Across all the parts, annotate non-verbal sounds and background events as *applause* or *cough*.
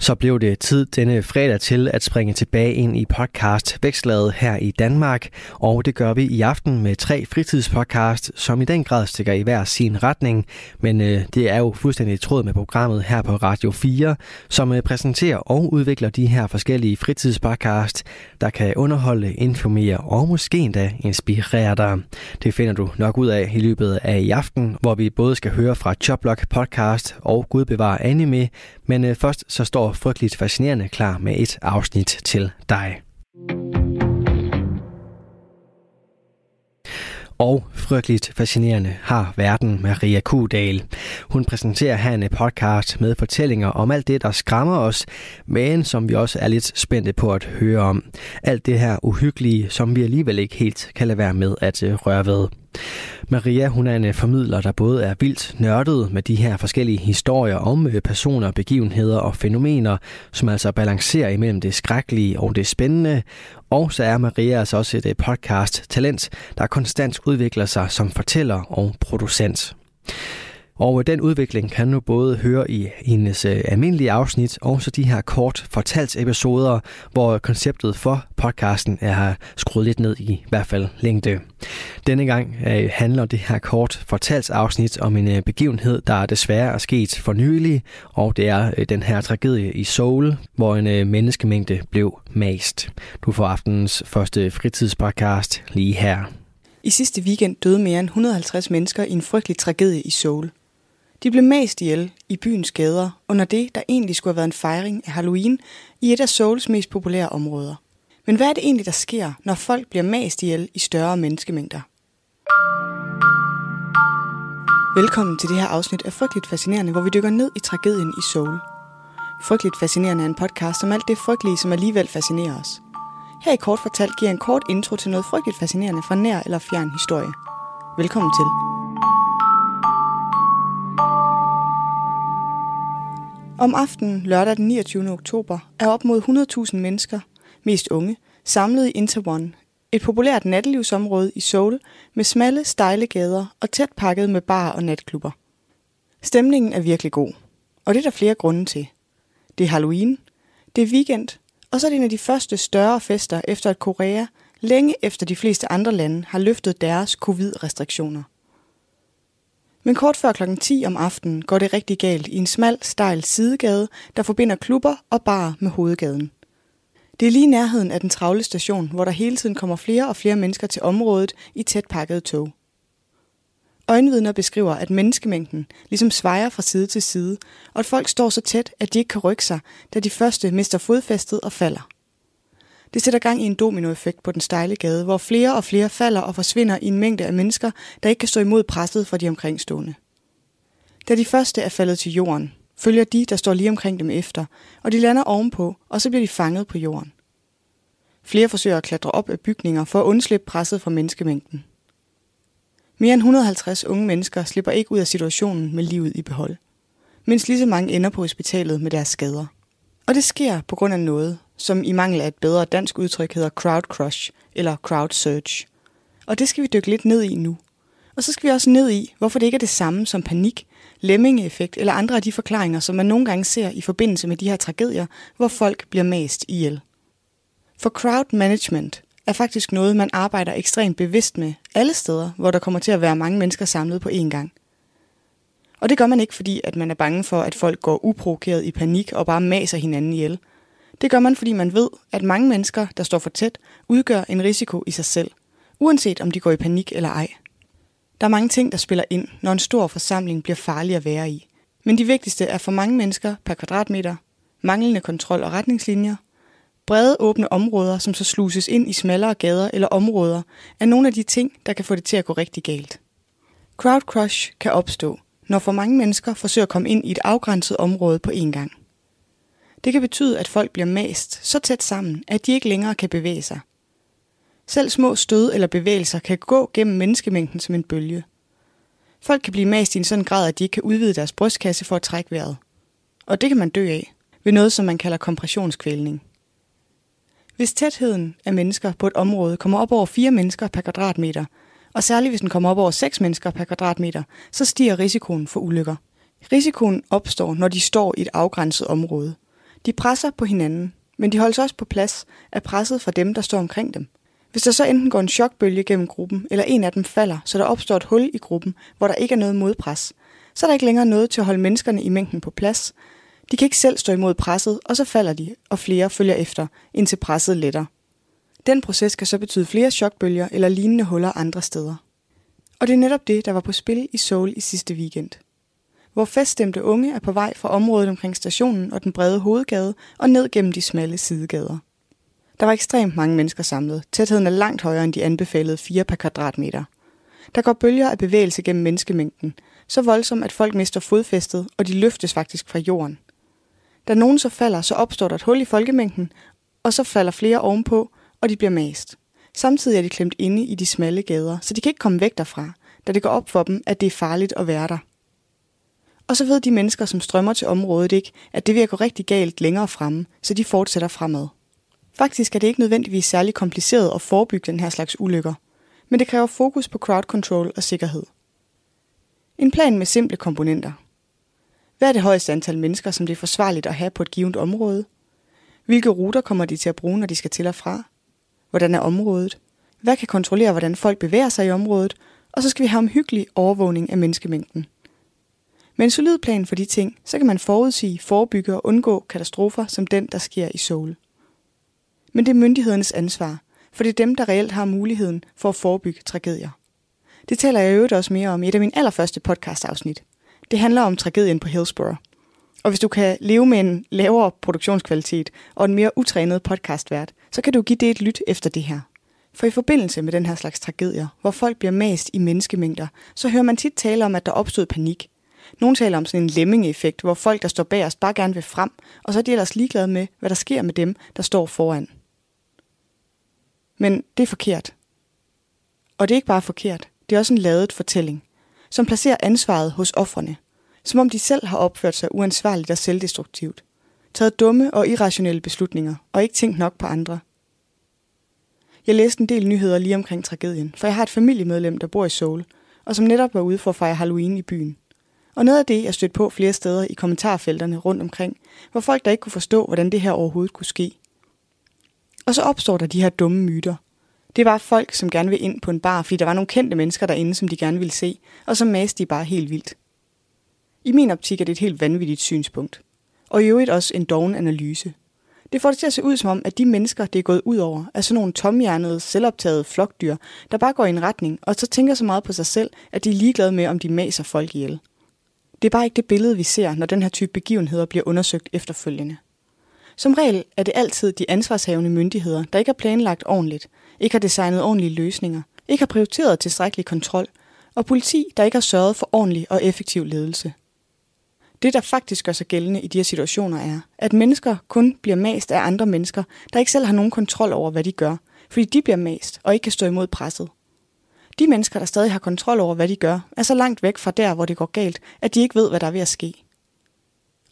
Så blev det tid denne fredag til at springe tilbage ind i podcast Vækstlaget her i Danmark. Og det gør vi i aften med tre fritidspodcast, som i den grad stikker i hver sin retning. Men øh, det er jo fuldstændig i tråd med programmet her på Radio 4, som øh, præsenterer og udvikler de her forskellige fritidspodcast, der kan underholde, informere og måske endda inspirere dig. Det finder du nok ud af i løbet af i aften, hvor vi både skal høre fra Choplock podcast og Gud bevar anime, men øh, først så står Frygteligt Fascinerende klar med et afsnit til dig. Og frygteligt fascinerende har verden Maria Kudal. Hun præsenterer her en podcast med fortællinger om alt det, der skræmmer os, men som vi også er lidt spændte på at høre om. Alt det her uhyggelige, som vi alligevel ikke helt kan lade være med at øh, røre ved. Maria hun er en øh, formidler, der både er vildt nørdet med de her forskellige historier om øh, personer, begivenheder og fænomener, som altså balancerer imellem det skrækkelige og det spændende. Og så er Maria altså også et øh, podcast-talent, der konstant udvikler sig som fortæller og producent. Og øh, den udvikling kan du både høre i hendes øh, almindelige afsnit, og så de her kort fortalt episoder, hvor konceptet for podcasten er skruet lidt ned i, i hvert fald længde. Denne gang øh, handler det her kort fortalt afsnit om en begivenhed, der desværre er sket for nylig, og det er den her tragedie i Seoul, hvor en menneskemængde blev mast. Du får aftenens første fritidspodcast lige her. I sidste weekend døde mere end 150 mennesker i en frygtelig tragedie i Seoul. De blev mest ihjel i byens gader under det, der egentlig skulle have været en fejring af Halloween i et af Souls mest populære områder. Men hvad er det egentlig, der sker, når folk bliver mast ihjel i større menneskemængder? Velkommen til det her afsnit af Frygteligt Fascinerende, hvor vi dykker ned i tragedien i Seoul. Frygteligt Fascinerende er en podcast om alt det frygtelige, som alligevel fascinerer os. Her i Kort Fortalt giver en kort intro til noget frygteligt fascinerende fra nær eller fjern historie. Velkommen til. Om aftenen lørdag den 29. oktober er op mod 100.000 mennesker, mest unge, samlet i Interone, et populært nattelivsområde i Seoul med smalle, stejle gader og tæt pakket med barer og natklubber. Stemningen er virkelig god, og det er der flere grunde til. Det er Halloween, det er weekend, og så er det en af de første større fester efter at Korea, længe efter de fleste andre lande, har løftet deres covid-restriktioner. Men kort før kl. 10 om aftenen går det rigtig galt i en smal, stejl sidegade, der forbinder klubber og bar med hovedgaden. Det er lige nærheden af den travle station, hvor der hele tiden kommer flere og flere mennesker til området i tæt pakkede tog. Øjenvidner beskriver, at menneskemængden ligesom svejer fra side til side, og at folk står så tæt, at de ikke kan rykke sig, da de første mister fodfæstet og falder. Det sætter gang i en dominoeffekt på den stejle gade, hvor flere og flere falder og forsvinder i en mængde af mennesker, der ikke kan stå imod presset fra de omkringstående. Da de første er faldet til jorden, følger de, der står lige omkring dem efter, og de lander ovenpå, og så bliver de fanget på jorden. Flere forsøger at klatre op af bygninger for at undslippe presset fra menneskemængden. Mere end 150 unge mennesker slipper ikke ud af situationen med livet i behold, mens lige så mange ender på hospitalet med deres skader. Og det sker på grund af noget, som i mangel af et bedre dansk udtryk hedder crowd crush eller crowd search. Og det skal vi dykke lidt ned i nu. Og så skal vi også ned i, hvorfor det ikke er det samme som panik, lemmingeeffekt eller andre af de forklaringer, som man nogle gange ser i forbindelse med de her tragedier, hvor folk bliver mast ihjel. For crowd management er faktisk noget, man arbejder ekstremt bevidst med alle steder, hvor der kommer til at være mange mennesker samlet på én gang. Og det gør man ikke, fordi at man er bange for, at folk går uprovokeret i panik og bare maser hinanden ihjel. Det gør man, fordi man ved, at mange mennesker, der står for tæt, udgør en risiko i sig selv, uanset om de går i panik eller ej. Der er mange ting, der spiller ind, når en stor forsamling bliver farlig at være i. Men de vigtigste er for mange mennesker per kvadratmeter, manglende kontrol og retningslinjer, brede åbne områder, som så sluses ind i smallere gader eller områder, er nogle af de ting, der kan få det til at gå rigtig galt. Crowd crush kan opstå, når for mange mennesker forsøger at komme ind i et afgrænset område på én gang. Det kan betyde, at folk bliver mast så tæt sammen, at de ikke længere kan bevæge sig. Selv små stød eller bevægelser kan gå gennem menneskemængden som en bølge. Folk kan blive mast i en sådan grad, at de ikke kan udvide deres brystkasse for at trække vejret. Og det kan man dø af, ved noget som man kalder kompressionskvælning. Hvis tætheden af mennesker på et område kommer op over fire mennesker per kvadratmeter, Og særligt hvis den kommer op over 6 mennesker per kvadratmeter, så stiger risikoen for ulykker. Risikoen opstår, når de står i et afgrænset område. De presser på hinanden, men de holdes også på plads af presset fra dem, der står omkring dem. Hvis der så enten går en chokbølge gennem gruppen, eller en af dem falder, så der opstår et hul i gruppen, hvor der ikke er noget modpres, så er der ikke længere noget til at holde menneskerne i mængden på plads. De kan ikke selv stå imod presset, og så falder de, og flere følger efter, indtil presset letter. Den proces kan så betyde flere chokbølger eller lignende huller andre steder. Og det er netop det, der var på spil i Seoul i sidste weekend. Hvor feststemte unge er på vej fra området omkring stationen og den brede hovedgade og ned gennem de smalle sidegader. Der var ekstremt mange mennesker samlet. Tætheden er langt højere end de anbefalede 4 per kvadratmeter. Der går bølger af bevægelse gennem menneskemængden, så voldsom, at folk mister fodfæstet, og de løftes faktisk fra jorden. Da nogen så falder, så opstår der et hul i folkemængden, og så falder flere ovenpå, og de bliver mast. Samtidig er de klemt inde i de smalle gader, så de kan ikke komme væk derfra, da det går op for dem, at det er farligt at være der. Og så ved de mennesker, som strømmer til området ikke, at det virker rigtig galt længere fremme, så de fortsætter fremad. Faktisk er det ikke nødvendigvis særlig kompliceret at forebygge den her slags ulykker, men det kræver fokus på crowd control og sikkerhed. En plan med simple komponenter. Hvad er det højeste antal mennesker, som det er forsvarligt at have på et givet område? Hvilke ruter kommer de til at bruge, når de skal til og fra? Hvordan er området? Hvad kan kontrollere, hvordan folk bevæger sig i området? Og så skal vi have omhyggelig overvågning af menneskemængden. Med en solid plan for de ting, så kan man forudsige, forebygge og undgå katastrofer som den, der sker i Seoul. Men det er myndighedernes ansvar, for det er dem, der reelt har muligheden for at forebygge tragedier. Det taler jeg øvrigt også mere om i et af mine allerførste podcast-afsnit. Det handler om tragedien på Hillsborough. Og hvis du kan leve med en lavere produktionskvalitet og en mere utrænet podcastvært, så kan du give det et lyt efter det her. For i forbindelse med den her slags tragedier, hvor folk bliver mast i menneskemængder, så hører man tit tale om, at der opstod panik. Nogle taler om sådan en lemmingeffekt, hvor folk, der står bag os, bare gerne vil frem, og så er de ellers ligeglade med, hvad der sker med dem, der står foran. Men det er forkert. Og det er ikke bare forkert, det er også en ladet fortælling, som placerer ansvaret hos offrene, som om de selv har opført sig uansvarligt og selvdestruktivt, taget dumme og irrationelle beslutninger og ikke tænkt nok på andre. Jeg læste en del nyheder lige omkring tragedien, for jeg har et familiemedlem, der bor i Seoul, og som netop var ude for at fejre Halloween i byen. Og noget af det, jeg stødte på flere steder i kommentarfelterne rundt omkring, var folk, der ikke kunne forstå, hvordan det her overhovedet kunne ske. Og så opstår der de her dumme myter. Det var folk, som gerne vil ind på en bar, fordi der var nogle kendte mennesker derinde, som de gerne ville se, og så maste de bare helt vildt. I min optik er det et helt vanvittigt synspunkt. Og i øvrigt også en doven analyse. Det får det til at se ud som om, at de mennesker, det er gået ud over, er sådan nogle tomhjernede, selvoptagede flokdyr, der bare går i en retning, og så tænker så meget på sig selv, at de er ligeglade med, om de maser folk ihjel. Det er bare ikke det billede, vi ser, når den her type begivenheder bliver undersøgt efterfølgende. Som regel er det altid de ansvarshavende myndigheder, der ikke har planlagt ordentligt, ikke har designet ordentlige løsninger, ikke har prioriteret tilstrækkelig kontrol, og politi, der ikke har sørget for ordentlig og effektiv ledelse. Det, der faktisk gør sig gældende i de her situationer, er, at mennesker kun bliver mast af andre mennesker, der ikke selv har nogen kontrol over, hvad de gør, fordi de bliver mast og ikke kan stå imod presset. De mennesker, der stadig har kontrol over, hvad de gør, er så langt væk fra der, hvor det går galt, at de ikke ved, hvad der er ved at ske.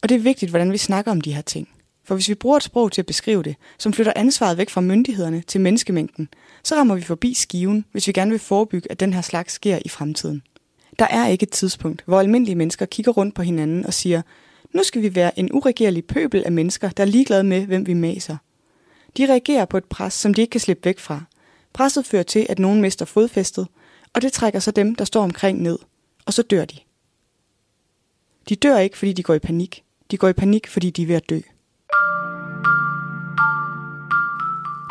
Og det er vigtigt, hvordan vi snakker om de her ting. For hvis vi bruger et sprog til at beskrive det, som flytter ansvaret væk fra myndighederne til menneskemængden, så rammer vi forbi skiven, hvis vi gerne vil forebygge, at den her slags sker i fremtiden. Der er ikke et tidspunkt, hvor almindelige mennesker kigger rundt på hinanden og siger, nu skal vi være en uregerlig pøbel af mennesker, der er ligeglade med, hvem vi maser. De reagerer på et pres, som de ikke kan slippe væk fra. Presset fører til, at nogen mister fodfæstet, og det trækker så dem, der står omkring ned, og så dør de. De dør ikke, fordi de går i panik. De går i panik, fordi de er ved at dø.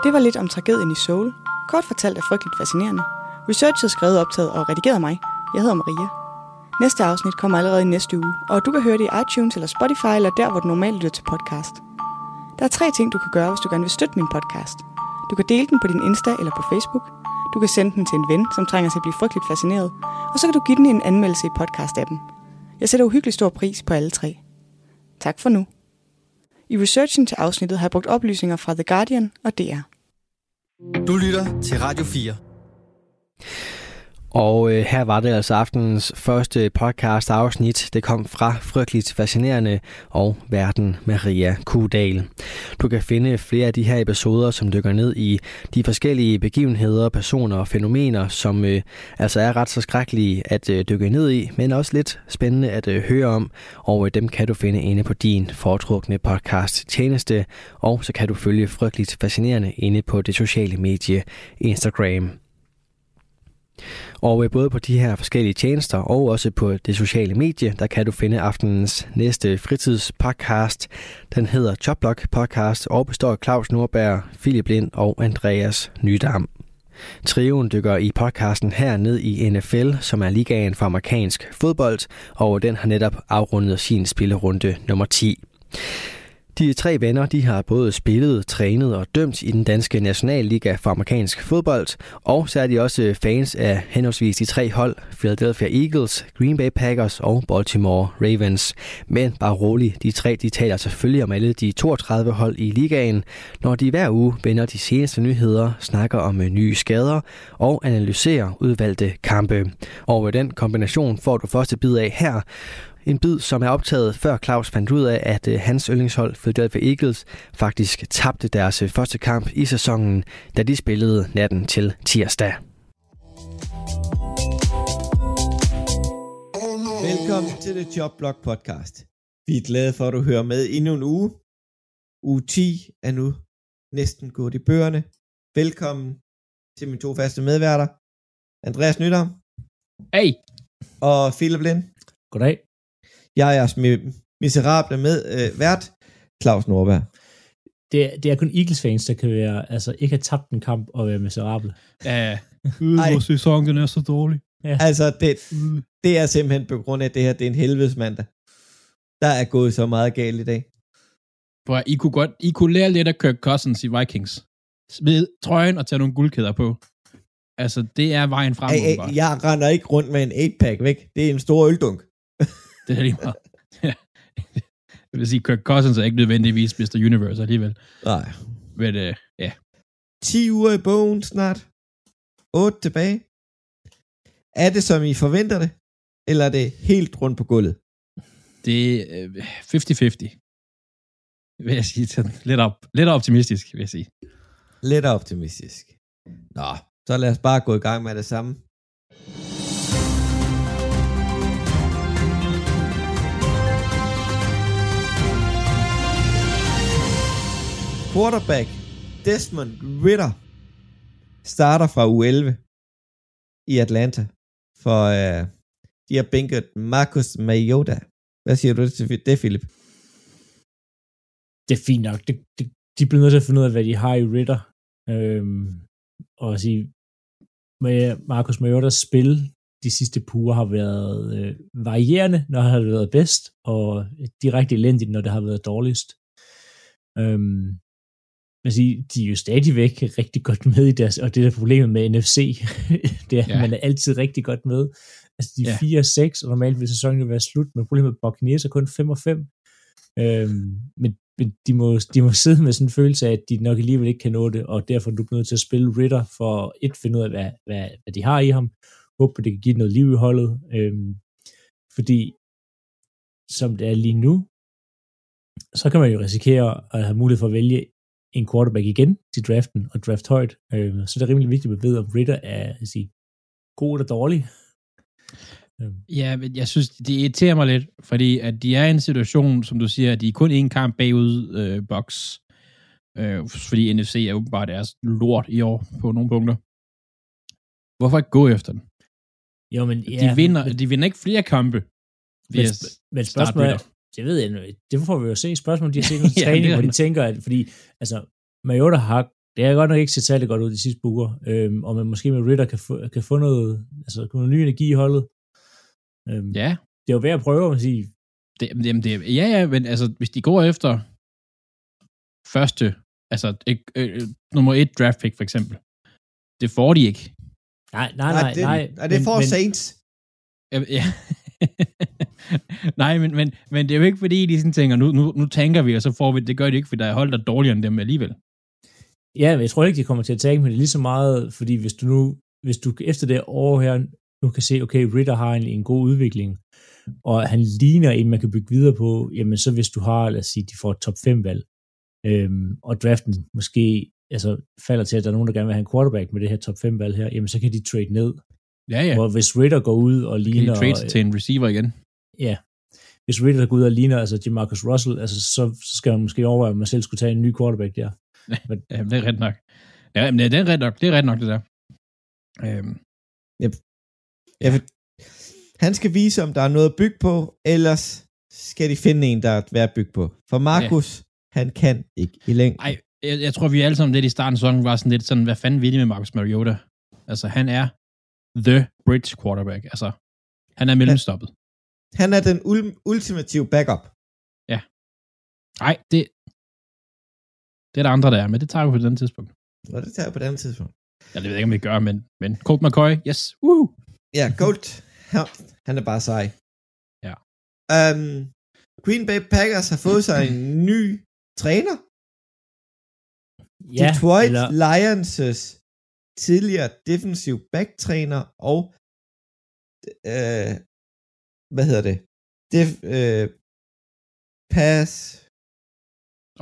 Det var lidt om tragedien i Seoul. Kort fortalt er frygteligt fascinerende. Researchet skrevet, optaget og redigeret mig. Jeg hedder Maria. Næste afsnit kommer allerede i næste uge, og du kan høre det i iTunes eller Spotify eller der, hvor du normalt lytter til podcast. Der er tre ting, du kan gøre, hvis du gerne vil støtte min podcast. Du kan dele den på din Insta eller på Facebook. Du kan sende den til en ven, som trænger til at blive frygteligt fascineret. Og så kan du give den en anmeldelse i podcast-appen. Jeg sætter uhyggelig stor pris på alle tre. Tak for nu. I researchen til afsnittet har jeg brugt oplysninger fra The Guardian og DR. Du lytter til Radio 4. Og øh, her var det altså aftenens første podcast afsnit. Det kom fra Frygteligt Fascinerende og Verden Maria Kudal. Du kan finde flere af de her episoder, som dykker ned i de forskellige begivenheder, personer og fænomener, som øh, altså er ret så skrækkelige at øh, dykke ned i, men også lidt spændende at øh, høre om. Og øh, dem kan du finde inde på din foretrukne podcast tjeneste, og så kan du følge Frygteligt Fascinerende inde på det sociale medie Instagram. Og øh, både på de her forskellige tjenester og også på det sociale medie, der kan du finde aftenens næste fritidspodcast. Den hedder Choplock Podcast og består af Claus Nordberg, Philip Lind og Andreas Nydam. Trioen dykker i podcasten her ned i NFL, som er ligaen for amerikansk fodbold, og den har netop afrundet sin spillerunde nummer 10. De tre venner de har både spillet, trænet og dømt i den danske nationalliga for amerikansk fodbold, og så er de også øh, fans af henholdsvis de tre hold, Philadelphia Eagles, Green Bay Packers og Baltimore Ravens. Men bare rolig, de tre de taler selvfølgelig om alle de 32 hold i ligaen, når de hver uge vender de seneste nyheder, snakker om øh, nye skader og analyserer udvalgte kampe. Og med den kombination får du første bid af her, en bid, som er optaget før Claus fandt ud af, at øh, hans yndlingshold Philadelphia Eagles faktisk tabte deres øh, første kamp i sæsonen, da de spillede natten til tirsdag. Velkommen til The Job Blog Podcast. Vi er glade for, at du hører med endnu en uge. Uge 10 er nu næsten gået i bøgerne. Velkommen til mine to faste medværter. Andreas Nytter. Hey. Og Philip Lind. Goddag. Jeg er jeres miserable med øh, vært, Claus Nordberg. Det, er, det er kun Eagles-fans, der kan være, altså ikke have tabt en kamp og være miserable. Ja, øh, vores sæson, den er så dårlig. Ja. Altså, det, det er simpelthen på grund af, det her det er en helvedes mandag. Der er gået så meget galt i dag. For I kunne godt, I kunne lære lidt af Kirk Cousins i Vikings. Smid trøjen og tage nogle guldkæder på. Altså, det er vejen frem. Ej, ej, jeg render ikke rundt med en 8-pack væk. Det er en stor øldunk. *laughs* det er lige meget. *laughs* Jeg vil sige, Kirk Cousins er ikke nødvendigvis Mr. Universe alligevel. Nej. Men øh, ja. 10 uger i bogen snart. 8 tilbage. Er det, som I forventer det? Eller er det helt rundt på gulvet? Det er øh, 50-50. Vil jeg sige sådan lidt, op, lidt optimistisk, vil jeg sige. Lidt optimistisk. Nå, så lad os bare gå i gang med det samme. Quarterback Desmond Ritter starter fra U11 i Atlanta, for uh, de har bænket Marcus Mariota. Hvad siger du til det, Philip? Det er fint nok. Det, det, de bliver nødt til at finde ud af, hvad de har i Ritter. Øhm, og at sige, med Marcus Mariotas spil de sidste puger har været øh, varierende, når det har været bedst, og øh, direkte elendigt, når det har været dårligst. Øhm, man siger, de er jo stadigvæk rigtig godt med i deres, og det der problemet med NFC, *laughs* det er, ja. man er altid rigtig godt med. Altså de er ja. 4-6, og normalt vil sæsonen jo være slut, men problemet med Buccaneers er kun 5 og 5. Øhm, men, men de, må, de må sidde med sådan en følelse af, at de nok alligevel ikke kan nå det, og derfor er du nødt til at spille Ritter for et finde ud af, hvad, hvad, hvad de har i ham. Håber, det kan give noget liv i holdet. Øhm, fordi som det er lige nu, så kan man jo risikere at have mulighed for at vælge en quarterback igen til draften og draft højt. Øh, så det er rimelig vigtigt at vide, om Ritter er at sige, god eller dårlig. Øh. Ja, men jeg synes, det irriterer mig lidt, fordi at de er i en situation, som du siger, at de er kun en kamp bagud øh, box. Øh, fordi NFC er åbenbart deres lort i år på nogle punkter. Hvorfor ikke gå efter den? Jo, men ja, de, vinder, men, de vinder ikke flere kampe. Men, men spørgsmålet er, det ved jeg det får vi jo se. Spørgsmålet, de har set *laughs* noget træning, ja, hvor de tænker, at fordi, altså, Mariota har, det har godt nok ikke set særlig godt ud de sidste uger, øhm, og man måske med Ritter kan få, kan få noget, altså, noget ny energi i holdet. Øhm, ja. Det er jo værd at prøve at sige. Det, jamen det, ja, ja, men altså, hvis de går efter første, altså øh, øh, nummer et draft pick for eksempel, det får de ikke. Nej, nej, nej. Nej, det, nej, nej det får men, Saints. Ja, ja. *laughs* Nej, men, men, men det er jo ikke fordi, de sådan tænker, nu, nu, nu tænker vi, og så får vi det. gør de ikke, for der er hold, der er dårligere end dem alligevel. Ja, men jeg tror ikke, de kommer til at tage men det er lige så meget, fordi hvis du nu, hvis du efter det år her nu kan se, okay, Ritter har en, en god udvikling, og han ligner en, man kan bygge videre på, jamen så hvis du har, lad os sige, de får et top 5 valg, øhm, og draften måske altså, falder til, at der er nogen, der gerne vil have en quarterback med det her top 5 valg her, jamen så kan de trade ned. Ja, ja. Hvor hvis Ritter går ud og ligner... Kan de trade til en receiver igen? Ja. Hvis Ritter går ud og ligner altså Marcus Russell, altså, så, så skal man måske overveje, at man selv skulle tage en ny quarterback der. Men, *laughs* ja, det er ret nok. Ja, men det er ret nok, det er ret nok, det der. Øhm. Yep. Ja, han skal vise, om der er noget at bygge på, ellers skal de finde en, der er værd at bygge på. For Markus, ja. han kan ikke i længden. Nej, jeg, jeg tror, vi alle sammen lidt i starten af sæsonen var sådan lidt sådan, hvad fanden vil de med Marcus Mariota? Altså, han er the bridge quarterback. Altså, han er mellemstoppet. Han, han er den ul- ultimative backup. Ja. Nej, det, det er der andre, der er, men det tager vi på den tidspunkt. Og det tager jeg på den tidspunkt. Ja, det ved jeg ikke, om vi gør, men, men Colt McCoy, yes, woo! Ja, Colt, ja, han er bare sej. Ja. Um, Green Bay Packers har fået sig en ny træner. Ja, Detroit eller... Lions' tidligere defensiv backtræner og øh, hvad hedder det? Def, øh, pass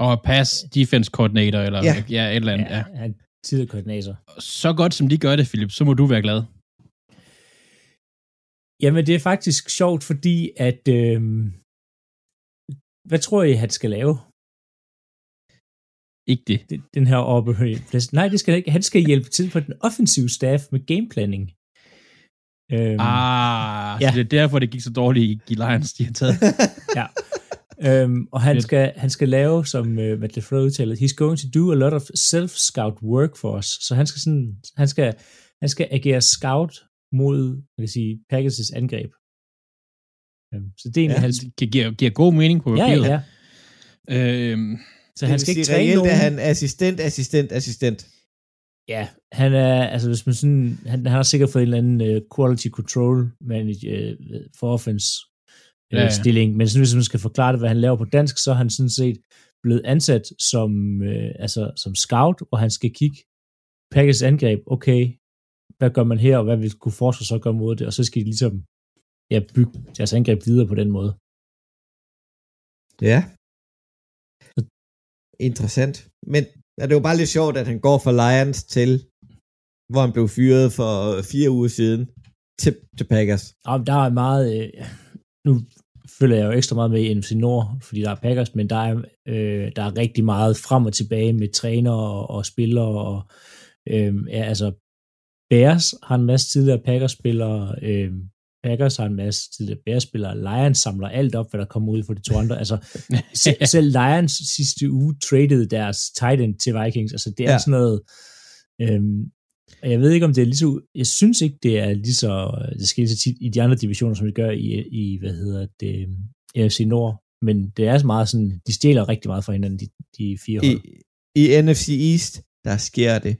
og pass defense coordinator, eller ja, ja et eller andet. Ja, ja. tidligere koordinator. Så godt som de gør det, Philip, så må du være glad. Jamen, det er faktisk sjovt, fordi at... Øh, hvad tror I, han skal lave? Ikke det. Den, den her oppe. Nej, det skal ikke. Han skal hjælpe til på den offensive staff med gameplanning. Øhm, ah, ja. så det er derfor, det gik så dårligt i Lions, de har taget. *laughs* ja. Øhm, og han skal, han skal lave, som uh, Matt LeFleur udtaler, he's going to do a lot of self-scout work for us. Så han skal, sådan, han skal, han skal agere scout mod, man kan sige, Packers' angreb. Øhm, så det er egentlig ja, hans... Det giver, giver god mening på papiret. Ja, ja. Øhm, så han skal ikke træne nogen. er han assistent, assistent, assistent. Ja, han er, altså hvis man sådan, han, han har sikkert fået en eller anden uh, quality control manager uh, for offense uh, ja, ja. stilling, men sådan, hvis man skal forklare det, hvad han laver på dansk, så er han sådan set blevet ansat som, uh, altså, som scout, og han skal kigge Packers angreb, okay, hvad gør man her, og hvad vil kunne forsvare så gøre mod det, og så skal de ligesom ja, bygge deres angreb videre på den måde. Ja. Interessant. Men Ja, det var bare lidt sjovt, at han går fra Lions til, hvor han blev fyret for øh, fire uger siden, til, til Packers. Ja, der er meget... Øh, nu følger jeg jo ekstra meget med i NFC Nord, fordi der er Packers, men der er, øh, der er rigtig meget frem og tilbage med træner og, og spillere. Og, øh, ja, altså, Bears har en masse tidligere Packers-spillere. Øh, Packers har en masse tidligere Bears-spillere. Lions samler alt op, hvad der kommer ud for de to andre. Altså, selv, *laughs* selv Lions sidste uge traded deres tight end til Vikings. Altså, det er ja. sådan noget... Øhm, jeg ved ikke, om det er lige så... Jeg synes ikke, det er lige så... Det sker så tit i de andre divisioner, som det gør i, i hvad hedder det, NFC Nord. Men det er så meget sådan... De stjæler rigtig meget fra hinanden, de, de fire hold. I, I NFC East, der sker det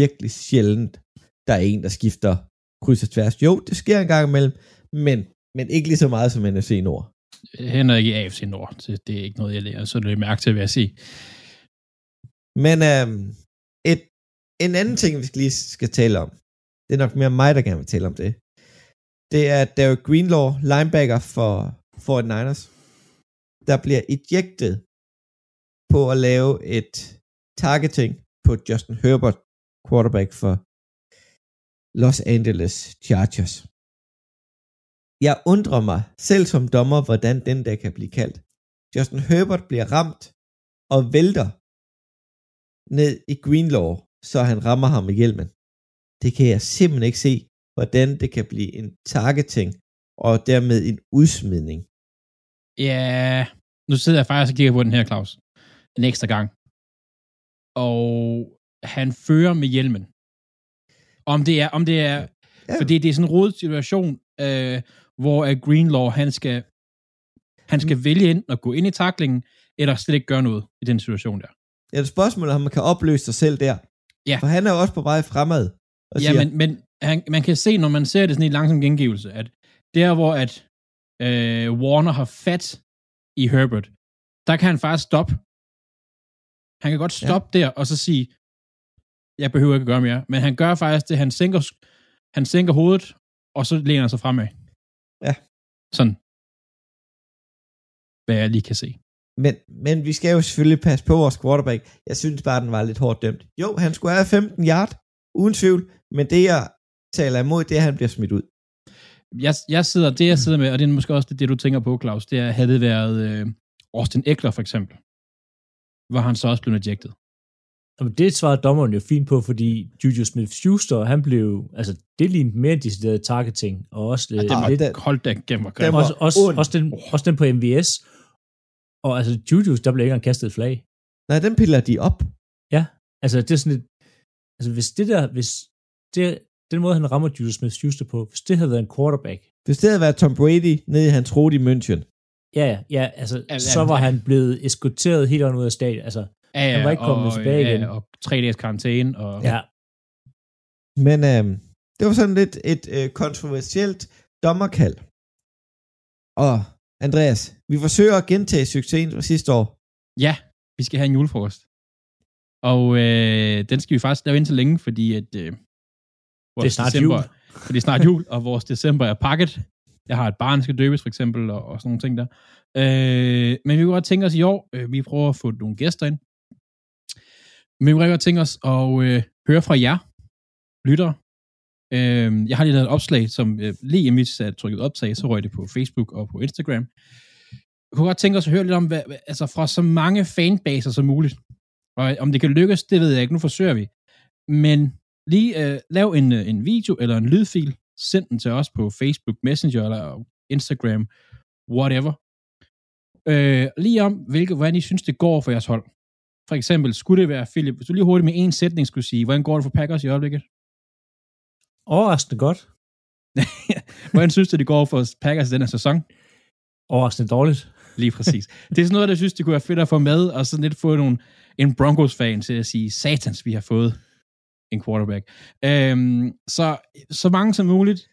virkelig sjældent. Der er en, der skifter kryds og tværs. Jo, det sker en gang imellem, men, men ikke lige så meget som NFC Nord. Heller ikke i AFC Nord. Det, det er ikke noget, jeg lærer, så det er mærke til, hvad jeg sige. Men øhm, et, en anden ting, vi skal lige skal tale om, det er nok mere mig, der gerne vil tale om det. Det er Derek Greenlaw, linebacker for 49ers, der bliver ejected på at lave et targeting på Justin Herbert, quarterback for Los Angeles Chargers. Jeg undrer mig selv som dommer, hvordan den der kan blive kaldt. Justin Herbert bliver ramt og vælter ned i Greenlaw, så han rammer ham med hjelmen. Det kan jeg simpelthen ikke se, hvordan det kan blive en targeting og dermed en udsmidning. Ja, nu sidder jeg faktisk og kigger på den her, Claus. En ekstra gang. Og han fører med hjelmen. Om det er, om det er, ja. fordi det er sådan en rodet situation, øh, hvor at Greenlaw, han skal, han skal mm. vælge enten at gå ind i taklingen, eller slet ikke gøre noget i den situation der. Ja, det er spørgsmålet, om man kan opløse sig selv der. Ja. For han er jo også på vej fremad. Og ja, siger, men, men han, man kan se, når man ser det sådan i langsom gengivelse, at der hvor at øh, Warner har fat i Herbert, der kan han faktisk stoppe. Han kan godt stoppe ja. der, og så sige, jeg behøver ikke at gøre mere. Men han gør faktisk det, han sænker, han sænker hovedet, og så læner han sig fremad. Ja. Sådan. Hvad jeg lige kan se. Men, men vi skal jo selvfølgelig passe på vores quarterback. Jeg synes bare, den var lidt hårdt dømt. Jo, han skulle have 15 yard, uden tvivl, men det jeg taler imod, det er, at han bliver smidt ud. Jeg, jeg sidder, det jeg sidder med, og det er måske også det, det du tænker på, Claus, det er, havde det været øh, Austin Eckler for eksempel, hvor han så også blev ejected. Jamen, det svarede dommeren jo fint på, fordi Juju Smith-Schuster, han blev, altså, det lignede mere decideret targeting, og også, Ja, øh, det var, lidt, det, hold da gennem og Den var også, også, også, den, også den på MVS, og altså, Juju, der blev ikke engang kastet et flag. Nej, den piller de op. Altså, det er sådan et, altså, hvis det der, hvis det, den måde, han rammer Juju Smith-Schuster på, hvis det havde været en quarterback, Hvis det havde været Tom Brady nede i hans rode i München, ja, ja, ja, altså, Ja, så ja, var ja. han blevet eskorteret helt ud af stadion, altså, Ja, ja, Han var ikke kommet og, tilbage ja, igen. Og tre dages karantæne. Og, ja, Men øhm, det var sådan lidt et øh, kontroversielt dommerkald. Og Andreas, vi forsøger at gentage succesen fra sidste år. ja, vi skal have en julefrokost. Og øh, den skal vi faktisk lave indtil længe, fordi at, øh, vores Det er snart december, jul. *laughs* For det er snart jul, og vores december er pakket. Jeg har et barn, der skal døbes for eksempel, og, og sådan nogle ting der. Øh, men vi kunne godt tænke os i år, øh, vi prøver at få nogle gæster ind. Men vi kunne godt tænke os at øh, høre fra jer, lyttere. Øh, jeg har lige lavet et opslag, som øh, lige imens jeg trykket optag, så røg det på Facebook og på Instagram. Jeg kunne godt tænke os at høre lidt om, hvad, hvad- altså fra så mange fanbaser som muligt. Og om det kan lykkes, det ved jeg ikke. Nu forsøger vi. Men lige øh, lav en, øh, en video eller en lydfil. Send den til os på Facebook Messenger eller Instagram, whatever. Øh, lige om, hvilke, hvordan I synes, det går for jeres hold. For eksempel, skulle det være, Philip, hvis du lige hurtigt med en sætning skulle sige, hvordan går det for Packers i øjeblikket? overraskende godt, *laughs* Hvordan synes du, det går for Packers i den her sæson? overraskende dårligt. Lige præcis. det er sådan noget, der synes, det kunne være fedt at få med, og sådan lidt få nogle, en Broncos-fan til at sige, satans, vi har fået en quarterback. Øhm, så, så mange som muligt,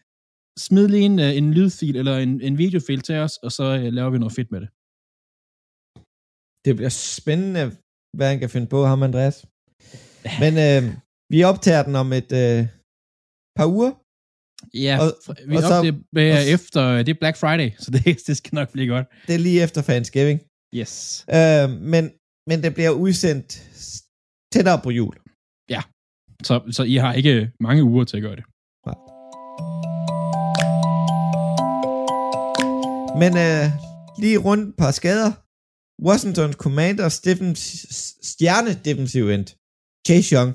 smid lige en, øh, en lydfil eller en, en videofil til os, og så øh, laver vi noget fedt med det. Det bliver spændende, hvad han kan finde på, ham Andreas. Men øh, vi optager den om et øh, par uger. Ja, Og- vi og så- det, øh, og efter, det er Black Friday, *laughs* så det, det skal nok blive godt. Det er lige efter Thanksgiving. Yes. Øh, men, men det bliver udsendt tættere på jul. Så, så I har ikke mange uger til at gøre det. Men øh, lige rundt et par skader. Washingtons Commanders defens- stjerne defensive end, Chase Young.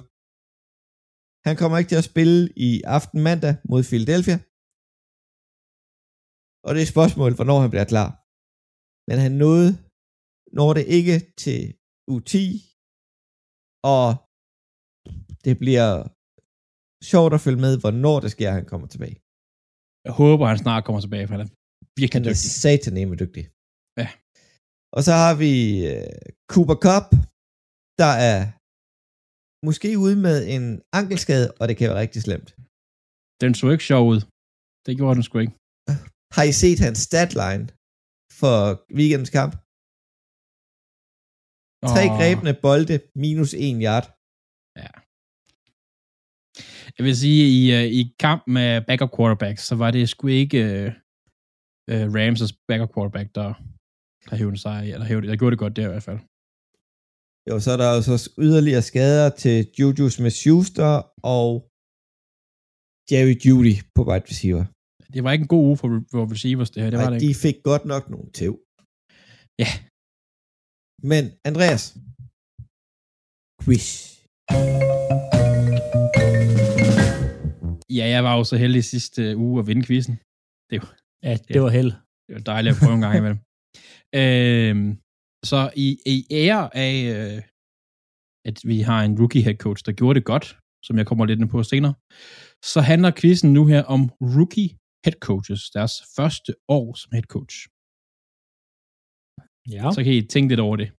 Han kommer ikke til at spille i aften mandag mod Philadelphia. Og det er et spørgsmål, hvornår han bliver klar. Men han nåede, når det ikke til U10, og det bliver sjovt at følge med, hvornår det sker, at han kommer tilbage. Jeg håber, han snart kommer tilbage, for han er virkelig Han er dygtig. sataneme dygtig. Ja. Og så har vi uh, Cooper Cup, der er måske ude med en ankelskade, og det kan være rigtig slemt. Den så ikke sjov ud. Det gjorde den sgu ikke. Har I set hans statline for weekendens kamp? Tre grebne bolde, minus en yard. Jeg vil sige, i, uh, i kamp med backup quarterback, så var det sgu ikke uh, uh, Rams' backup quarterback, der, der hævde sig, eller hævde, der gjorde det godt der i hvert fald. Jo, så er der jo så yderligere skader til Juju Smith-Schuster og Jerry Judy på wide receiver. Det var ikke en god uge for, for receivers, det her. Det var Ej, det de ikke. fik godt nok nogle tæv. Ja. Men Andreas, quiz. Ja, jeg var jo så heldig sidste uge at vinde quizzen. Ja, det var held. Det var dejligt at prøve en gang imellem. Øhm, så i, i ære af, øh, at vi har en rookie head coach, der gjorde det godt, som jeg kommer lidt ind på senere, så handler quizzen nu her om rookie head coaches, deres første år som head coach. Ja. Så kan I tænke lidt over det.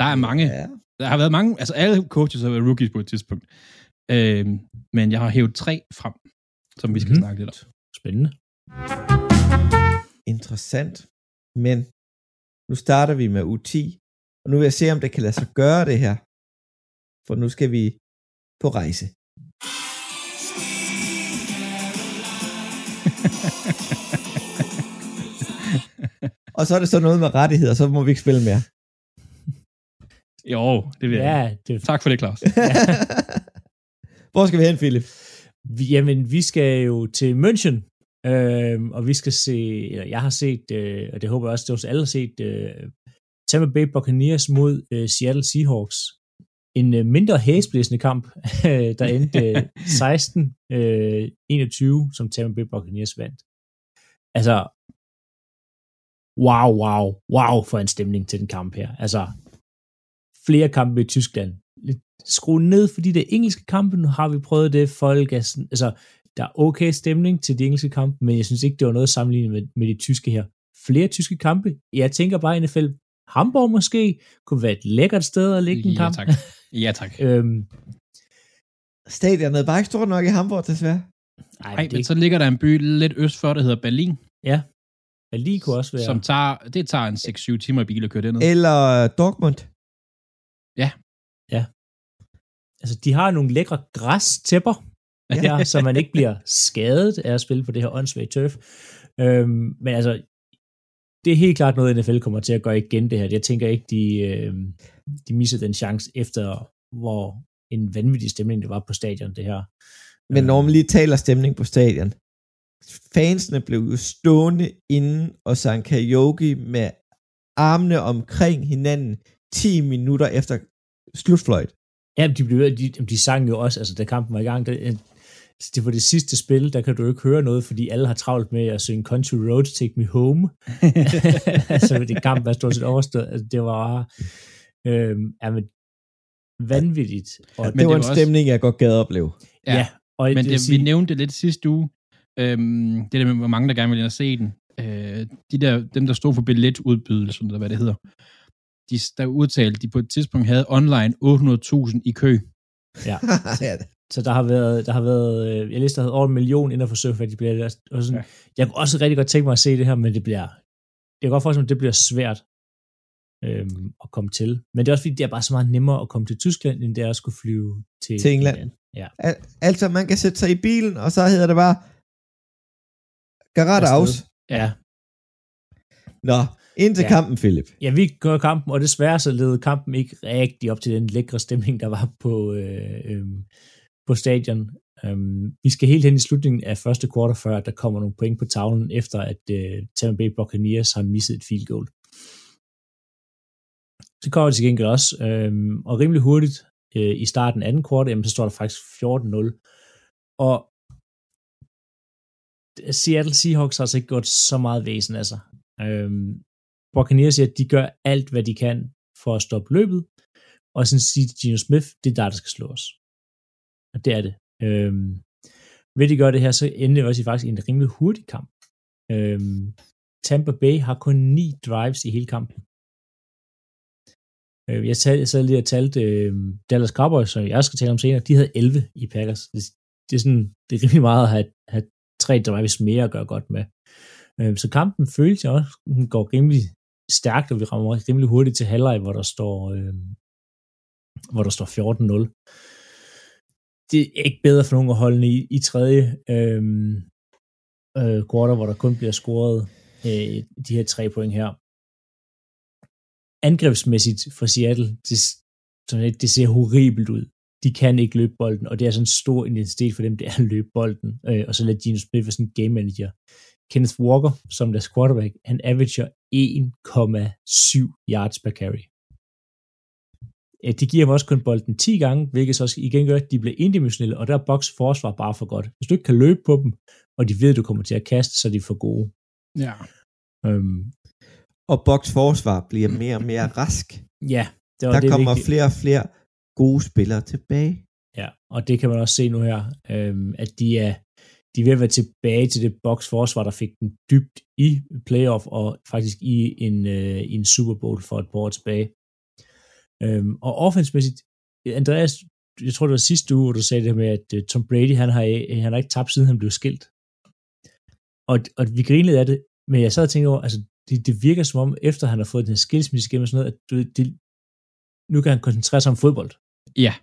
Der er mange. Ja. Der har været mange, altså alle coaches har været rookies på et tidspunkt. Øhm, men jeg har hævet tre frem, som vi skal mm-hmm. snakke lidt om. Spændende interessant, men nu starter vi med u 10, og nu vil jeg se, om det kan lade sig gøre det her, for nu skal vi på rejse. *laughs* og så er det så noget med rettigheder, så må vi ikke spille mere. Jo, det vil jeg. Ja, det... Tak for det, Claus. *laughs* Hvor skal vi hen, Philip? Jamen, vi skal jo til München, øh, og vi skal se, eller jeg har set, øh, og det håber jeg også, det hos alle har set, øh, Tampa Bay Buccaneers mod øh, Seattle Seahawks. En øh, mindre hæsblæsende kamp, *laughs* øh, der endte øh, *laughs* 16-21, som Tampa Bay Buccaneers vandt. Altså, wow, wow, wow for en stemning til den kamp her. Altså, flere kampe i Tyskland. Lidt skrue ned for de der engelske kampe. Nu har vi prøvet det. Folk er sådan, altså, der er okay stemning til de engelske kampe, men jeg synes ikke, det var noget sammenlignet med, med de tyske her. Flere tyske kampe. Jeg tænker bare, NFL Hamburg måske kunne være et lækkert sted at lægge en Ja, kamp. tak. *laughs* Ja, tak. øhm, Stadionet er bare ikke stort nok i Hamburg, desværre. ej, Nej, det, men så ligger der en by lidt øst for, der hedder Berlin, ja, Berlin kunne også være. som tager, det tager en 6-7 timer i bil at køre derned. Eller Dortmund. altså, de har nogle lækre græstæpper, der, så man ikke bliver skadet af at spille på det her åndssvage turf. Øhm, men altså, det er helt klart noget, NFL kommer til at gøre igen det her. Jeg tænker ikke, de, øh, de misser den chance efter, hvor en vanvittig stemning det var på stadion, det her. Men når man lige taler stemning på stadion, fansene blev jo stående inden og sang karaoke med armene omkring hinanden 10 minutter efter slutfløjt. Ja, de, blev, de, de sang jo også, altså da kampen var i gang, det, altså, det var det sidste spil, der kan du ikke høre noget, fordi alle har travlt med at synge Country Roads, Take Me Home. *laughs* altså det kamp var stort set overstået. Altså, det var øh, ja, men, vanvittigt. Og, Men Men det var det en var også- stemning, jeg godt gad opleve. Ja, ja, og Men vil det, sige- vi nævnte det lidt sidste uge, øhm, det der med, hvor mange der gerne vil ind og se den. Øh, de der, dem, der stod for billetudbydelsen, eller hvad det hedder, de, der udtalte, de på et tidspunkt havde online 800.000 i kø. Ja. *laughs* ja, Så der har været, der har været øh, jeg læste, der havde over en million inden for de bliver og sådan, ja. Jeg kunne også rigtig godt tænke mig at se det her, men det bliver, jeg kan godt forestille mig, at det bliver svært øhm, at komme til. Men det er også fordi, det er bare så meget nemmere at komme til Tyskland, end det er at skulle flyve til, Til England. Ja. Al- altså, man kan sætte sig i bilen, og så hedder det bare Garage Afsted. Aus. ja. Nå, ind til ja. kampen, Philip. Ja, vi gør kampen, og desværre så led kampen ikke rigtig op til den lækre stemning, der var på, øh, øh, på stadion. Um, vi skal helt hen i slutningen af første kvartal, før at der kommer nogle point på tavlen, efter at øh, Tampa Bay Buccaneers har misset et field goal. Så kommer det til gengæld også, øh, og rimelig hurtigt øh, i starten af anden kvartal, jamen, så står der faktisk 14-0. Og Seattle Seahawks har altså ikke gjort så meget væsen af sig. Øhm, Buccaneers siger, at de gør alt, hvad de kan for at stoppe løbet, og sådan sige til Gino Smith, det er der, der skal slå os. Og det er det. Øhm, ved de gør det her, så ender det også i faktisk en rimelig hurtig kamp. Øhm, Tampa Bay har kun ni drives i hele kampen. Øh, jeg, tal, jeg sad lige og talte øh, Dallas Cowboys, som jeg skal tale om senere, de havde 11 i Packers. Det, det er sådan, det er rimelig meget at have, have tre drives mere at gøre godt med. Øh, så kampen føles jeg også, den går rimelig stærkt, og vi rammer rimelig hurtigt til halvleg, hvor der står, øh, hvor der står 14-0. Det er ikke bedre for nogen at holde i, i tredje øh, øh, quarter, hvor der kun bliver scoret øh, de her tre point her. Angrebsmæssigt for Seattle, det, sådan det ser horribelt ud. De kan ikke løbe bolden, og det er sådan en stor identitet for dem, det er at løbe bolden. Øh, og så lader Gino Smith være sådan en game manager. Kenneth Walker, som deres quarterback, han averager 1,7 yards per carry. Øh, De giver ham også kun bolden 10 gange, hvilket så også igen gør, at de bliver indimensionelle, og der er box forsvar bare for godt. Hvis du ikke kan løbe på dem, og de ved, at du kommer til at kaste, så er de for gode. Ja. Øhm, Og Boks forsvar bliver mere og mere rask. ja, det var Der det kommer vigtige. flere og flere gode spillere tilbage. Ja, og det kan man også se nu her, øhm, at de er, de er ved at være tilbage til det box forsvar, der fik den dybt i playoff, og faktisk i en, øh, i en Super Bowl for et par år tilbage. Øhm, og offensmæssigt, Andreas, jeg tror det var sidste uge, hvor du sagde det med, at øh, Tom Brady, han har, øh, han har ikke tabt, siden han blev skilt. Og, og vi grinede af det, men jeg sad og tænkte over, altså, det, det virker som om, efter han har fået den her skilsmisse igennem og sådan noget, at du, ved, det, nu kan han koncentrere sig om fodbold. Ja.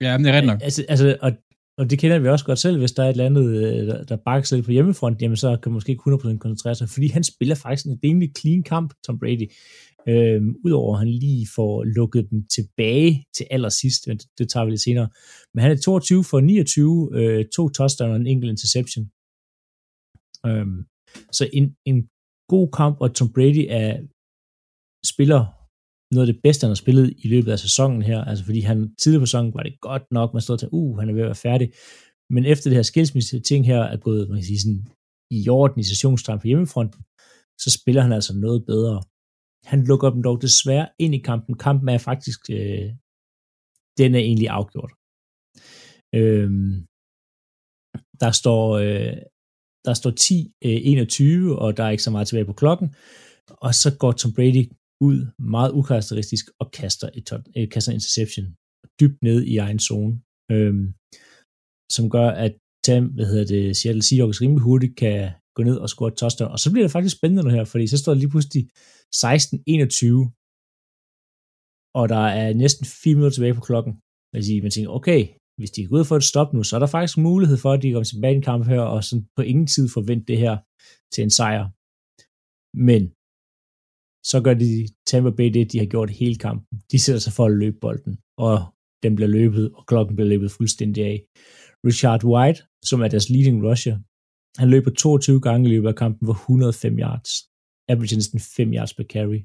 Ja, men det er ret nok. Altså, altså og og det kender vi også godt selv, hvis der er et eller andet, øh, der, der bakser lidt på hjemmefront, jamen så kan man måske ikke 100% koncentrere sig, fordi han spiller faktisk en rimelig clean kamp, Tom Brady. Øhm, Udover at han lige får lukket dem tilbage til allersidst, men det, det tager vi lidt senere. Men han er 22 for 29, øh, to touchdown og en enkelt interception. Øhm, så en, en god kamp, og Tom Brady er spiller noget af det bedste, han har spillet i løbet af sæsonen her, altså fordi han tidligere på sæsonen var det godt nok, man stod til, uh, han er ved at være færdig, men efter det her skilsmisse ting her er gået, man kan sige sådan, i orden i sessionstegn på hjemmefronten, så spiller han altså noget bedre. Han lukker dem dog desværre ind i kampen. Kampen er faktisk, øh, den er egentlig afgjort. Øhm, der står, øh, der står 10-21, øh, og der er ikke så meget tilbage på klokken, og så går Tom Brady ud meget ukarakteristisk og kaster, et, øh, kaster interception dybt ned i egen zone, øhm, som gør, at Tam, hvad hedder det, Seattle Seahawks rimelig hurtigt kan gå ned og score et touchdown. Og så bliver det faktisk spændende nu her, fordi så står det lige pludselig 16-21, og der er næsten 4 minutter tilbage på klokken. Altså, man tænker, okay, hvis de er ud for et stop nu, så er der faktisk mulighed for, at de kommer tilbage i en kamp her, og sådan på ingen tid forvente det her til en sejr. Men så gør de Tampa Bay det, de har gjort hele kampen. De sætter sig for at løbe bolden, og den bliver løbet, og klokken bliver løbet fuldstændig af. Richard White, som er deres leading rusher, han løber 22 gange i løbet af kampen for 105 yards. Average næsten 5 yards per carry.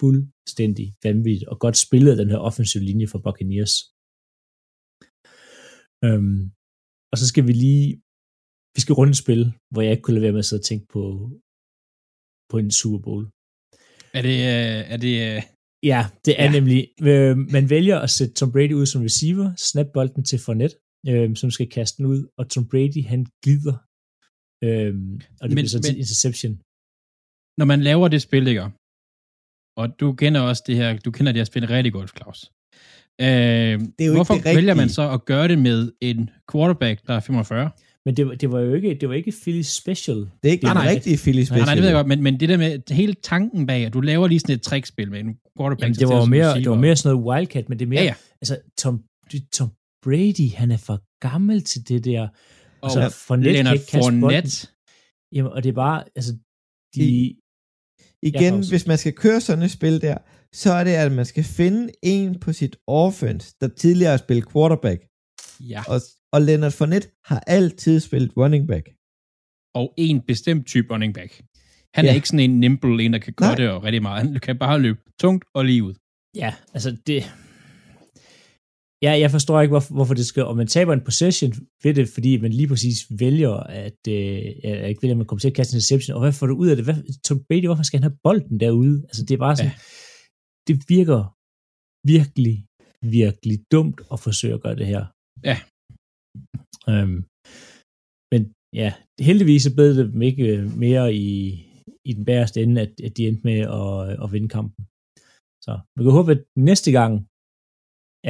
Fuldstændig vanvittigt, og godt spillet den her offensive linje for Buccaneers. Øhm, og så skal vi lige, vi skal runde et spil, hvor jeg ikke kunne lade være med at sidde og tænke på, på en Super Bowl. Er det... Øh, er det øh... Ja, det er ja. nemlig. Øh, man vælger at sætte Tom Brady ud som receiver, snap bolden til Fournette, øh, som skal kaste den ud, og Tom Brady, han glider. Øh, og det men, bliver så til interception. Når man laver det spil, ikke? og du kender også det her, du kender det her spil rigtig godt, Claus. Øh, det er jo hvorfor ikke det vælger man så at gøre det med en quarterback, der er 45? Men det, det var jo ikke, det var ikke Philly Special. Det er ikke nej, en rigtig Philly Special. Nej, nej, det ved jeg godt, men, men det der med hele tanken bag, at du laver lige sådan et trickspil med en quarterback. Jamen, det, var mere, det var mere sådan noget wildcat, men det er mere, ja, ja. altså Tom, Tom Brady, han er for gammel til det der. Og altså, Fournette Leonard Fournette. Jamen, og det er bare, altså, de... I, igen, hvis man skal køre sådan et spil der, så er det, at man skal finde en på sit offense, der tidligere har spillet quarterback. Ja. Og, og Leonard Fournette har altid spillet running back. Og en bestemt type running back. Han ja. er ikke sådan en nimble, en der kan gøre det og rigtig meget. Han kan bare løbe tungt og lige ud. Ja, altså det... Ja, jeg forstår ikke, hvorfor, hvorfor det skal... Og man taber en possession ved det, fordi man lige præcis vælger, at... Øh, jeg ikke vælger, at man kommer til at kaste en reception. Og hvad får du ud af det? Hvad, Tom Brady, hvorfor skal han have bolden derude? Altså, det er bare sådan... Ja. Det virker virkelig, virkelig dumt at forsøge at gøre det her. Ja. Øhm, men ja, heldigvis så blev det ikke øh, mere i, i den bæreste ende, at, at de endte med at, at vinde kampen. Så vi kan håbe, at næste gang,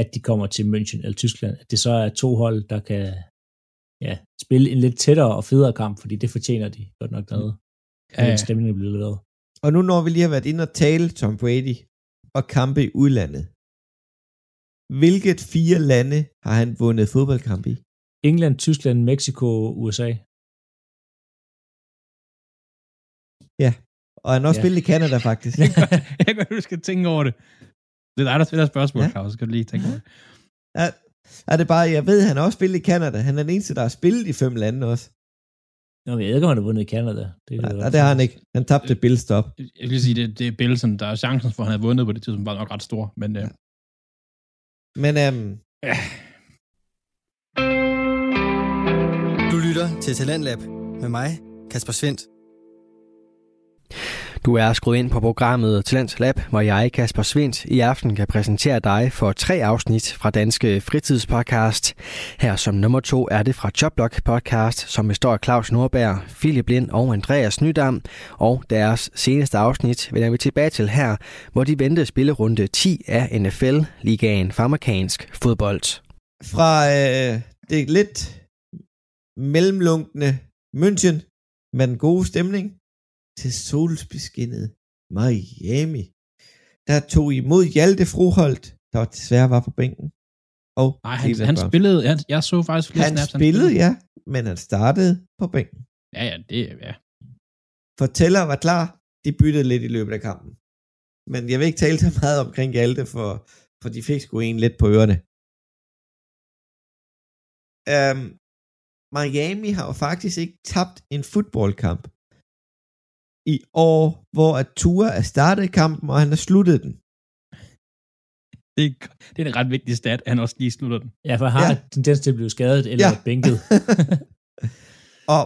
at de kommer til München eller Tyskland, at det så er to hold, der kan ja, spille en lidt tættere og federe kamp, fordi det fortjener de godt nok noget. Ja, ja. Den stemning bliver leveret. Og nu når vi lige har været inde og tale Tom Brady og kampe i udlandet, hvilket fire lande har han vundet fodboldkamp i? England, Tyskland, Mexico, USA. Ja, og han har også ja. spillet i Canada, faktisk. *laughs* jeg kan du skal tænke over det. Det er dig, der spiller spørgsmål, ja. Claus. Skal du lige tænke over det. Er, er det bare, jeg ved, han har også spillet i Canada. Han er den eneste, der har spillet i fem lande også. Nå, jeg ved ikke, om han har vundet i Canada. Det, nej, nej, det har han ikke. Han tabte Bill stop. Jeg vil sige, det, det er Bill, der er chancen for, at han har vundet på det tidspunkt, var nok ret stor. Men, ja. men øhm, ja. Du lytter til Talentlab med mig, Kasper Svendt. Du er skruet ind på programmet Talent Lab, hvor jeg, Kasper Svindt, i aften kan præsentere dig for tre afsnit fra Danske Fritidspodcast. Her som nummer to er det fra Jobblock Podcast, som består af Claus Nordberg, Philip Lind og Andreas Nydam. Og deres seneste afsnit vender vi tilbage til her, hvor de venter spillerunde 10 af NFL-ligaen for amerikansk fodbold. Fra øh, det lidt mellemlunkende München med den gode stemning til solsbeskinnet Miami. Der tog imod Hjalte Froholt, der desværre var på bænken. og Nej, han, han spillede, han, jeg så faktisk flere han snaps. spillede, ja, men han startede på bænken. Ja, ja, det ja. Fortæller var klar, de byttede lidt i løbet af kampen. Men jeg vil ikke tale så meget omkring Hjalte, for, for de fik sgu en lidt på ørerne. Um, Miami har jo faktisk ikke tabt en fodboldkamp i år, hvor at Tua er startet kampen, og han har sluttet den. Det, det er en ret vigtig stat, at han også lige slutter den. Ja, for han har ja. tendens til at blive skadet eller ja. bænket. *laughs* og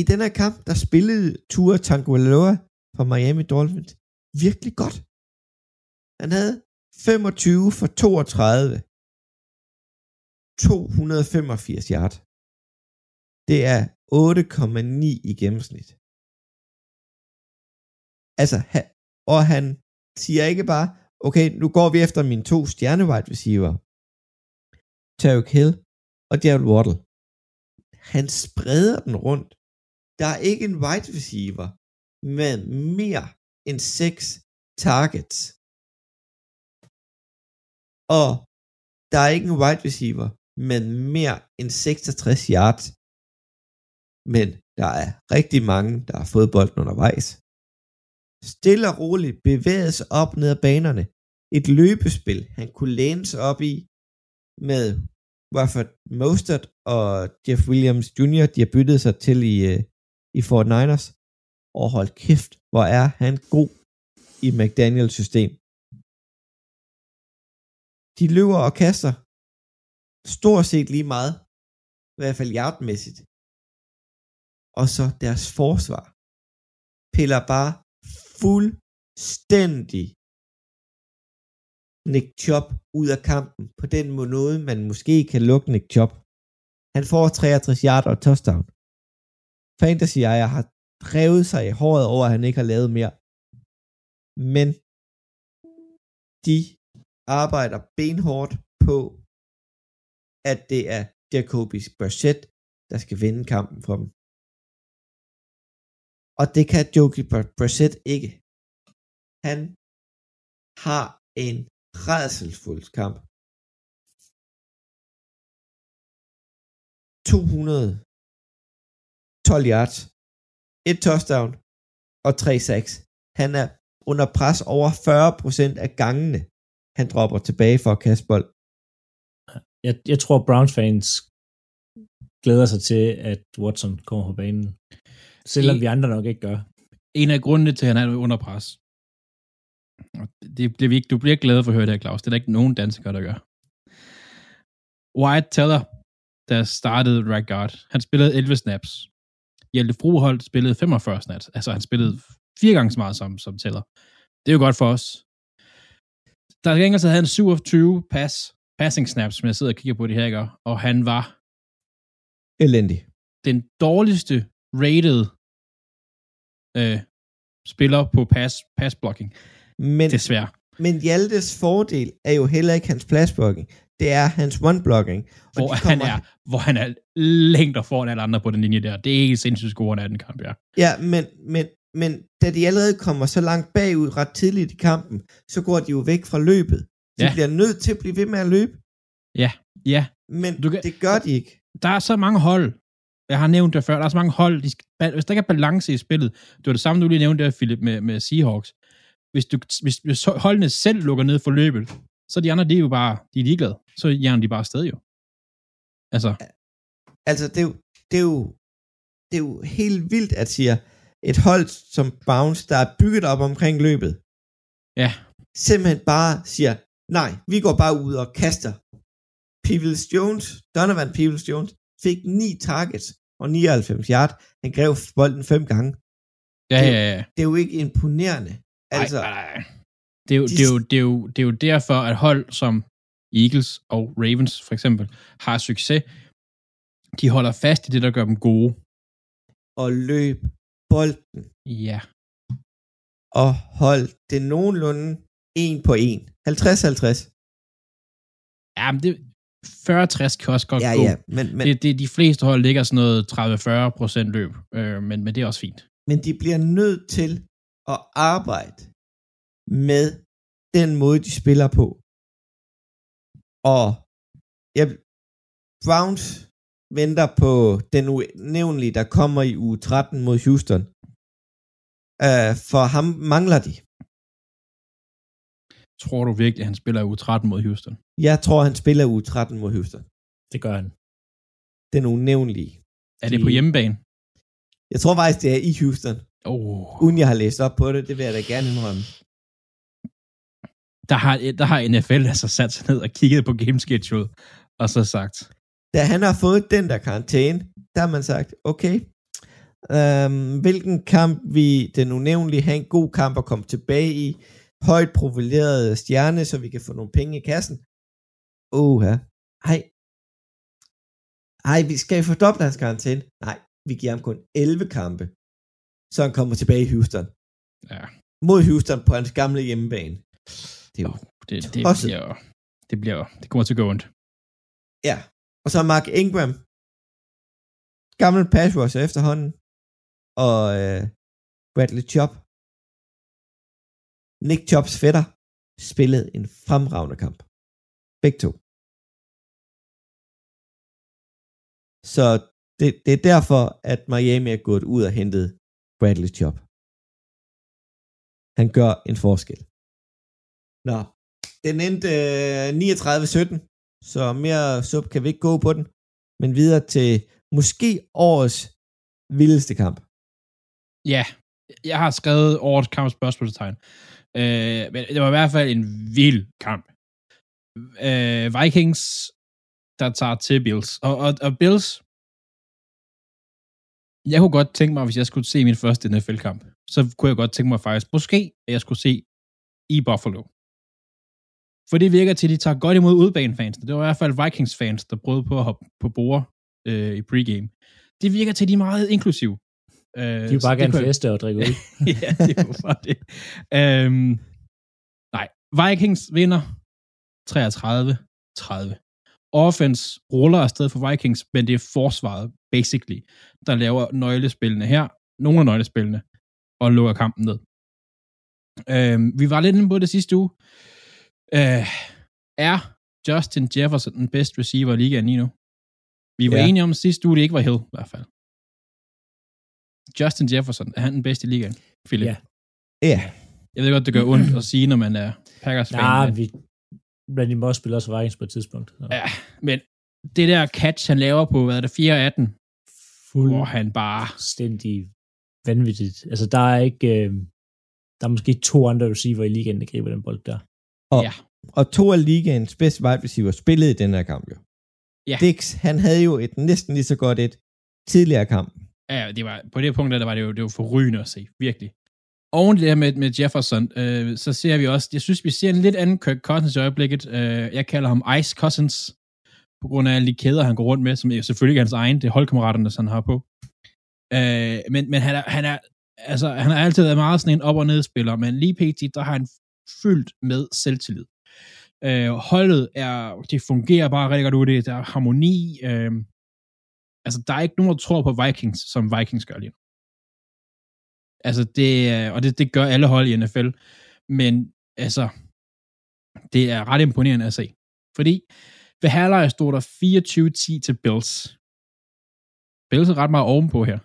i den her kamp, der spillede Tua Tagovailoa fra Miami Dolphins virkelig godt. Han havde 25 for 32. 285 yard. Det er 8,9 i gennemsnit. Altså, og han siger ikke bare, okay, nu går vi efter mine to stjerne wide receiver, Tarek Hill og Jared Waddle. Han spreder den rundt. Der er ikke en wide receiver med mere end seks targets. Og der er ikke en wide receiver med mere end 66 yards. Men der er rigtig mange, der har fået bolden undervejs. Stille og roligt bevægede sig op ned ad banerne. Et løbespil, han kunne læne sig op i med Rafford Mostert og Jeff Williams Jr., de har byttet sig til i, øh, i Fort Niners. Og hold kæft, hvor er han god i McDaniels system. De løber og kaster stort set lige meget, i hvert fald hjertemæssigt. Og så deres forsvar piller bare fuldstændig Nick Chop ud af kampen på den måde, man måske kan lukke Nick Chop. Han får 63 yard og touchdown. Fantasy jeg har drevet sig i håret over, at han ikke har lavet mere. Men de arbejder benhårdt på, at det er Jacoby Brissett, der skal vinde kampen for dem. Og det kan Jacoby Brissett ikke. Han har en redselsfuld kamp. 212 yards, et touchdown og 3 sacks. Han er under pres over 40% af gangene, han dropper tilbage for at kaste bold. Jeg, jeg tror, Browns fans glæder sig til, at Watson kommer på banen. Selvom I, vi andre nok ikke gør. En af grundene til, at han er under pres. Det, det, det, du bliver glad for at høre det her, Claus. Det er der ikke nogen danskere, der gør. Wyatt Teller, der startede right guard, han spillede 11 snaps. Hjelte Froholt spillede 45 snaps. Altså, han spillede fire gange så meget som, som Teller. Det er jo godt for os. Der er gengæld så havde han 27 pass, passing snaps, som jeg sidder og kigger på det her, ikke? og han var elendig. Den dårligste rated øh, spiller på pass, pass blocking. Men, Desværre. Men Hjaltes fordel er jo heller ikke hans pass blocking. Det er hans one blocking. Hvor, kommer... han er, hvor han er længder foran alle andre på den linje der. Det er ikke sindssygt scoren af den kamp, ja. Ja, men, men, men da de allerede kommer så langt bagud ret tidligt i kampen, så går de jo væk fra løbet. De ja. bliver nødt til at blive ved med at løbe. Ja, ja. Men du kan, det gør de ikke. Der er så mange hold, jeg har nævnt det før, der er så mange hold, de skal, hvis der ikke er balance i spillet, det var det samme, du lige nævnte der, Philip, med, med Seahawks. Hvis, du, hvis, hvis holdene selv lukker ned for løbet, så de andre, de er jo bare, de er ligeglade. Så hjernen de bare afsted jo. Altså. Altså, det er jo, det er jo, det er jo helt vildt at sige, et hold som Bounce, der er bygget op omkring løbet, ja. simpelthen bare siger, nej, vi går bare ud og kaster. Peebles Jones, Donovan Peebles Jones, fik 9 targets og 99 yard. Han grev bolden fem gange. Ja, ja, ja. Det er jo ikke imponerende. Altså, nej, nej, nej. Det er, jo, de... det, er jo, det, er jo, det er jo derfor, at hold som Eagles og Ravens for eksempel har succes. De holder fast i det, der gør dem gode. Og løb bolden. Ja. Og hold det nogenlunde en på en. 50-50. Ja, men det, 40-60 kan også godt ja, gå. Ja, men, men, det, det, de fleste hold ligger sådan noget 30-40 procent løb, øh, men, men det er også fint. Men de bliver nødt til at arbejde med den måde, de spiller på. Og jeg, Browns venter på den unævnlige, der kommer i uge 13 mod Houston. Uh, for ham mangler de. Tror du virkelig, at han spiller uge 13 mod Houston? Jeg tror, han spiller uge 13 mod Houston. Det gør han. Den unævnlige. Er det på hjemmebane? Jeg tror faktisk, det er i Houston. Oh. Uden jeg har læst op på det, det vil jeg da gerne indrømme. Der har, der har NFL altså sat sig ned og kigget på game schedule, og så sagt. Da han har fået den der karantæne, der har man sagt, okay, øhm, hvilken kamp vi den unævnlige have en god kamp at komme tilbage i, højt profileret stjerne, så vi kan få nogle penge i kassen. Åh, ja. Hej. Hej, vi skal fordoble hans karantæne. Nej, vi giver ham kun 11 kampe, så han kommer tilbage i Houston. Ja. Mod Houston på hans gamle hjemmebane. Det, er jo, det, det, tosset. bliver, det bliver, det kommer til at gå ondt. Ja, og så Mark Ingram, gammel pass rusher efterhånden, og øh, Bradley Chop. Nick Chops fætter spillede en fremragende kamp. Begge to. Så det, det er derfor, at Miami er gået ud og hentet Bradley Chop. Han gør en forskel. Nå, den endte øh, 39-17, så mere sub kan vi ikke gå på den, men videre til måske årets vildeste kamp. Ja, jeg har skrevet årets kamp spørgsmålstegn. Øh, men det var i hvert fald en vild kamp. Øh, Vikings, der tager til Bills. Og, og, og Bills, jeg kunne godt tænke mig, hvis jeg skulle se min første NFL-kamp, så kunne jeg godt tænke mig faktisk, måske, at jeg skulle se i Buffalo. For det virker til, at de tager godt imod udbanefansene. Det var i hvert fald Vikings-fans, der prøvede på at hoppe på bord øh, i pregame. Det virker til, at de er meget inklusive. Øh, De vil bare gerne feste og drikke ud. *laughs* ja, det var bare det. Øhm, nej, Vikings vinder 33-30. Offense ruller afsted for Vikings, men det er forsvaret, basically, der laver nøglespillene her, nogle af nøglespillene, og lukker kampen ned. Øhm, vi var lidt inde på det sidste uge. Øh, er Justin Jefferson den bedste receiver i ligaen lige nu? Vi var ja. enige om sidste uge, det ikke var Hill, i hvert fald. Justin Jefferson, er han den bedste i ligaen, Philip? Ja. Ja, Jeg ved godt, det gør ondt at sige, når man er Packers-fan. Nej, men, vi, Randy Moss spiller også Vikings på et tidspunkt. Så. ja, men det der catch, han laver på, hvad er det, 4-18, Fuld hvor han bare... fuldstændig vanvittigt. Altså, der er ikke... Øh, der er måske to andre receiver i ligaen, der griber den bold der. Og, Ja. og to af ligaens bedste wide receiver spillede i den her kamp jo. Ja. Dix, han havde jo et næsten lige så godt et tidligere kamp. Ja, det var, på det punkt, der var det jo, det var forrygende at se, virkelig. Oven det her med, med Jefferson, øh, så ser vi også, jeg synes, vi ser en lidt anden Kirk Cousins i øjeblikket. Øh, jeg kalder ham Ice Cousins, på grund af alle de kæder, han går rundt med, som er selvfølgelig hans egen, det er holdkammeraterne, han har på. Øh, men, men han er, han er, altså, han har altid været meget sådan en op- og nedspiller, men lige pt, der har han fyldt med selvtillid. Øh, holdet er, det fungerer bare rigtig godt ud, det der er harmoni, øh, altså, der er ikke nogen, der tror på Vikings, som Vikings gør lige nu. Altså, det, øh, og det, det gør alle hold i NFL. Men, altså, det er ret imponerende at se. Fordi ved halvleg stod der 24-10 til Bills. Bills er ret meget ovenpå her.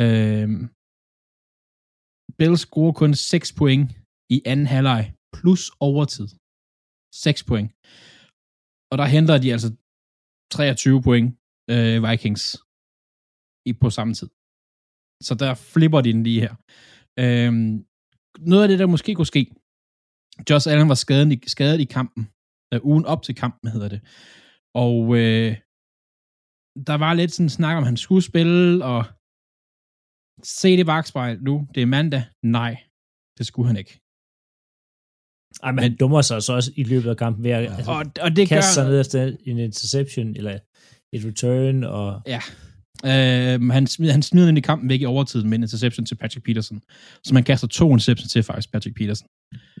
Øhm, Bills scorer kun 6 point i anden halvleg, plus overtid. 6 point. Og der henter de altså 23 point øh, Vikings i, på samme tid. Så der flipper de den lige her. Øhm, noget af det, der måske kunne ske, Josh Allen var skadet i, skadet i kampen, øh, ugen op til kampen hedder det, og øh, der var lidt sådan snak om, at han skulle spille, og se det bagspejl nu, det er mandag, nej, det skulle han ikke. Ej, men han dummer sig så også i løbet af kampen ved at altså, Og, og det gør, kaste sig ned efter en interception, eller et return, og Ja. Øh, han, smider, han smider ind i kampen væk i overtiden med en interception til Patrick Peterson. Så man kaster to interceptions til faktisk Patrick Peterson.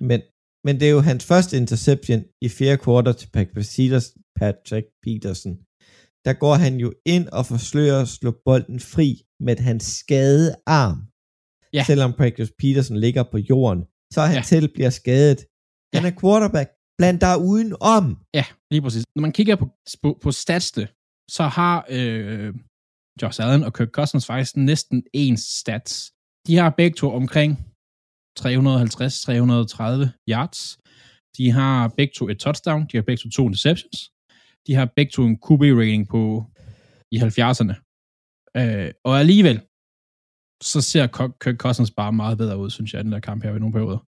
Men, men det er jo hans første interception i fjerde kvartal til Patrick Peters- Patrick Peterson. Der går han jo ind og forsøger at slå bolden fri med hans skadede arm. Ja. Selvom Patrick Peterson ligger på jorden, så han Ja. selv bliver skadet. Han Ja. er quarterback. bland dig uden om. Ja, lige præcis. Når man kigger på, på, på statsene, så har øh, Josh Allen og Kirk Cousins faktisk næsten ens stats. De har begge to omkring 350-330 yards. De har begge to et touchdown. De har begge to to interceptions. De har begge to en QB-rating på i 70'erne. Øh, og alligevel, så ser Kirk Cousins bare meget bedre ud, synes jeg, den der kamp her i nogle perioder.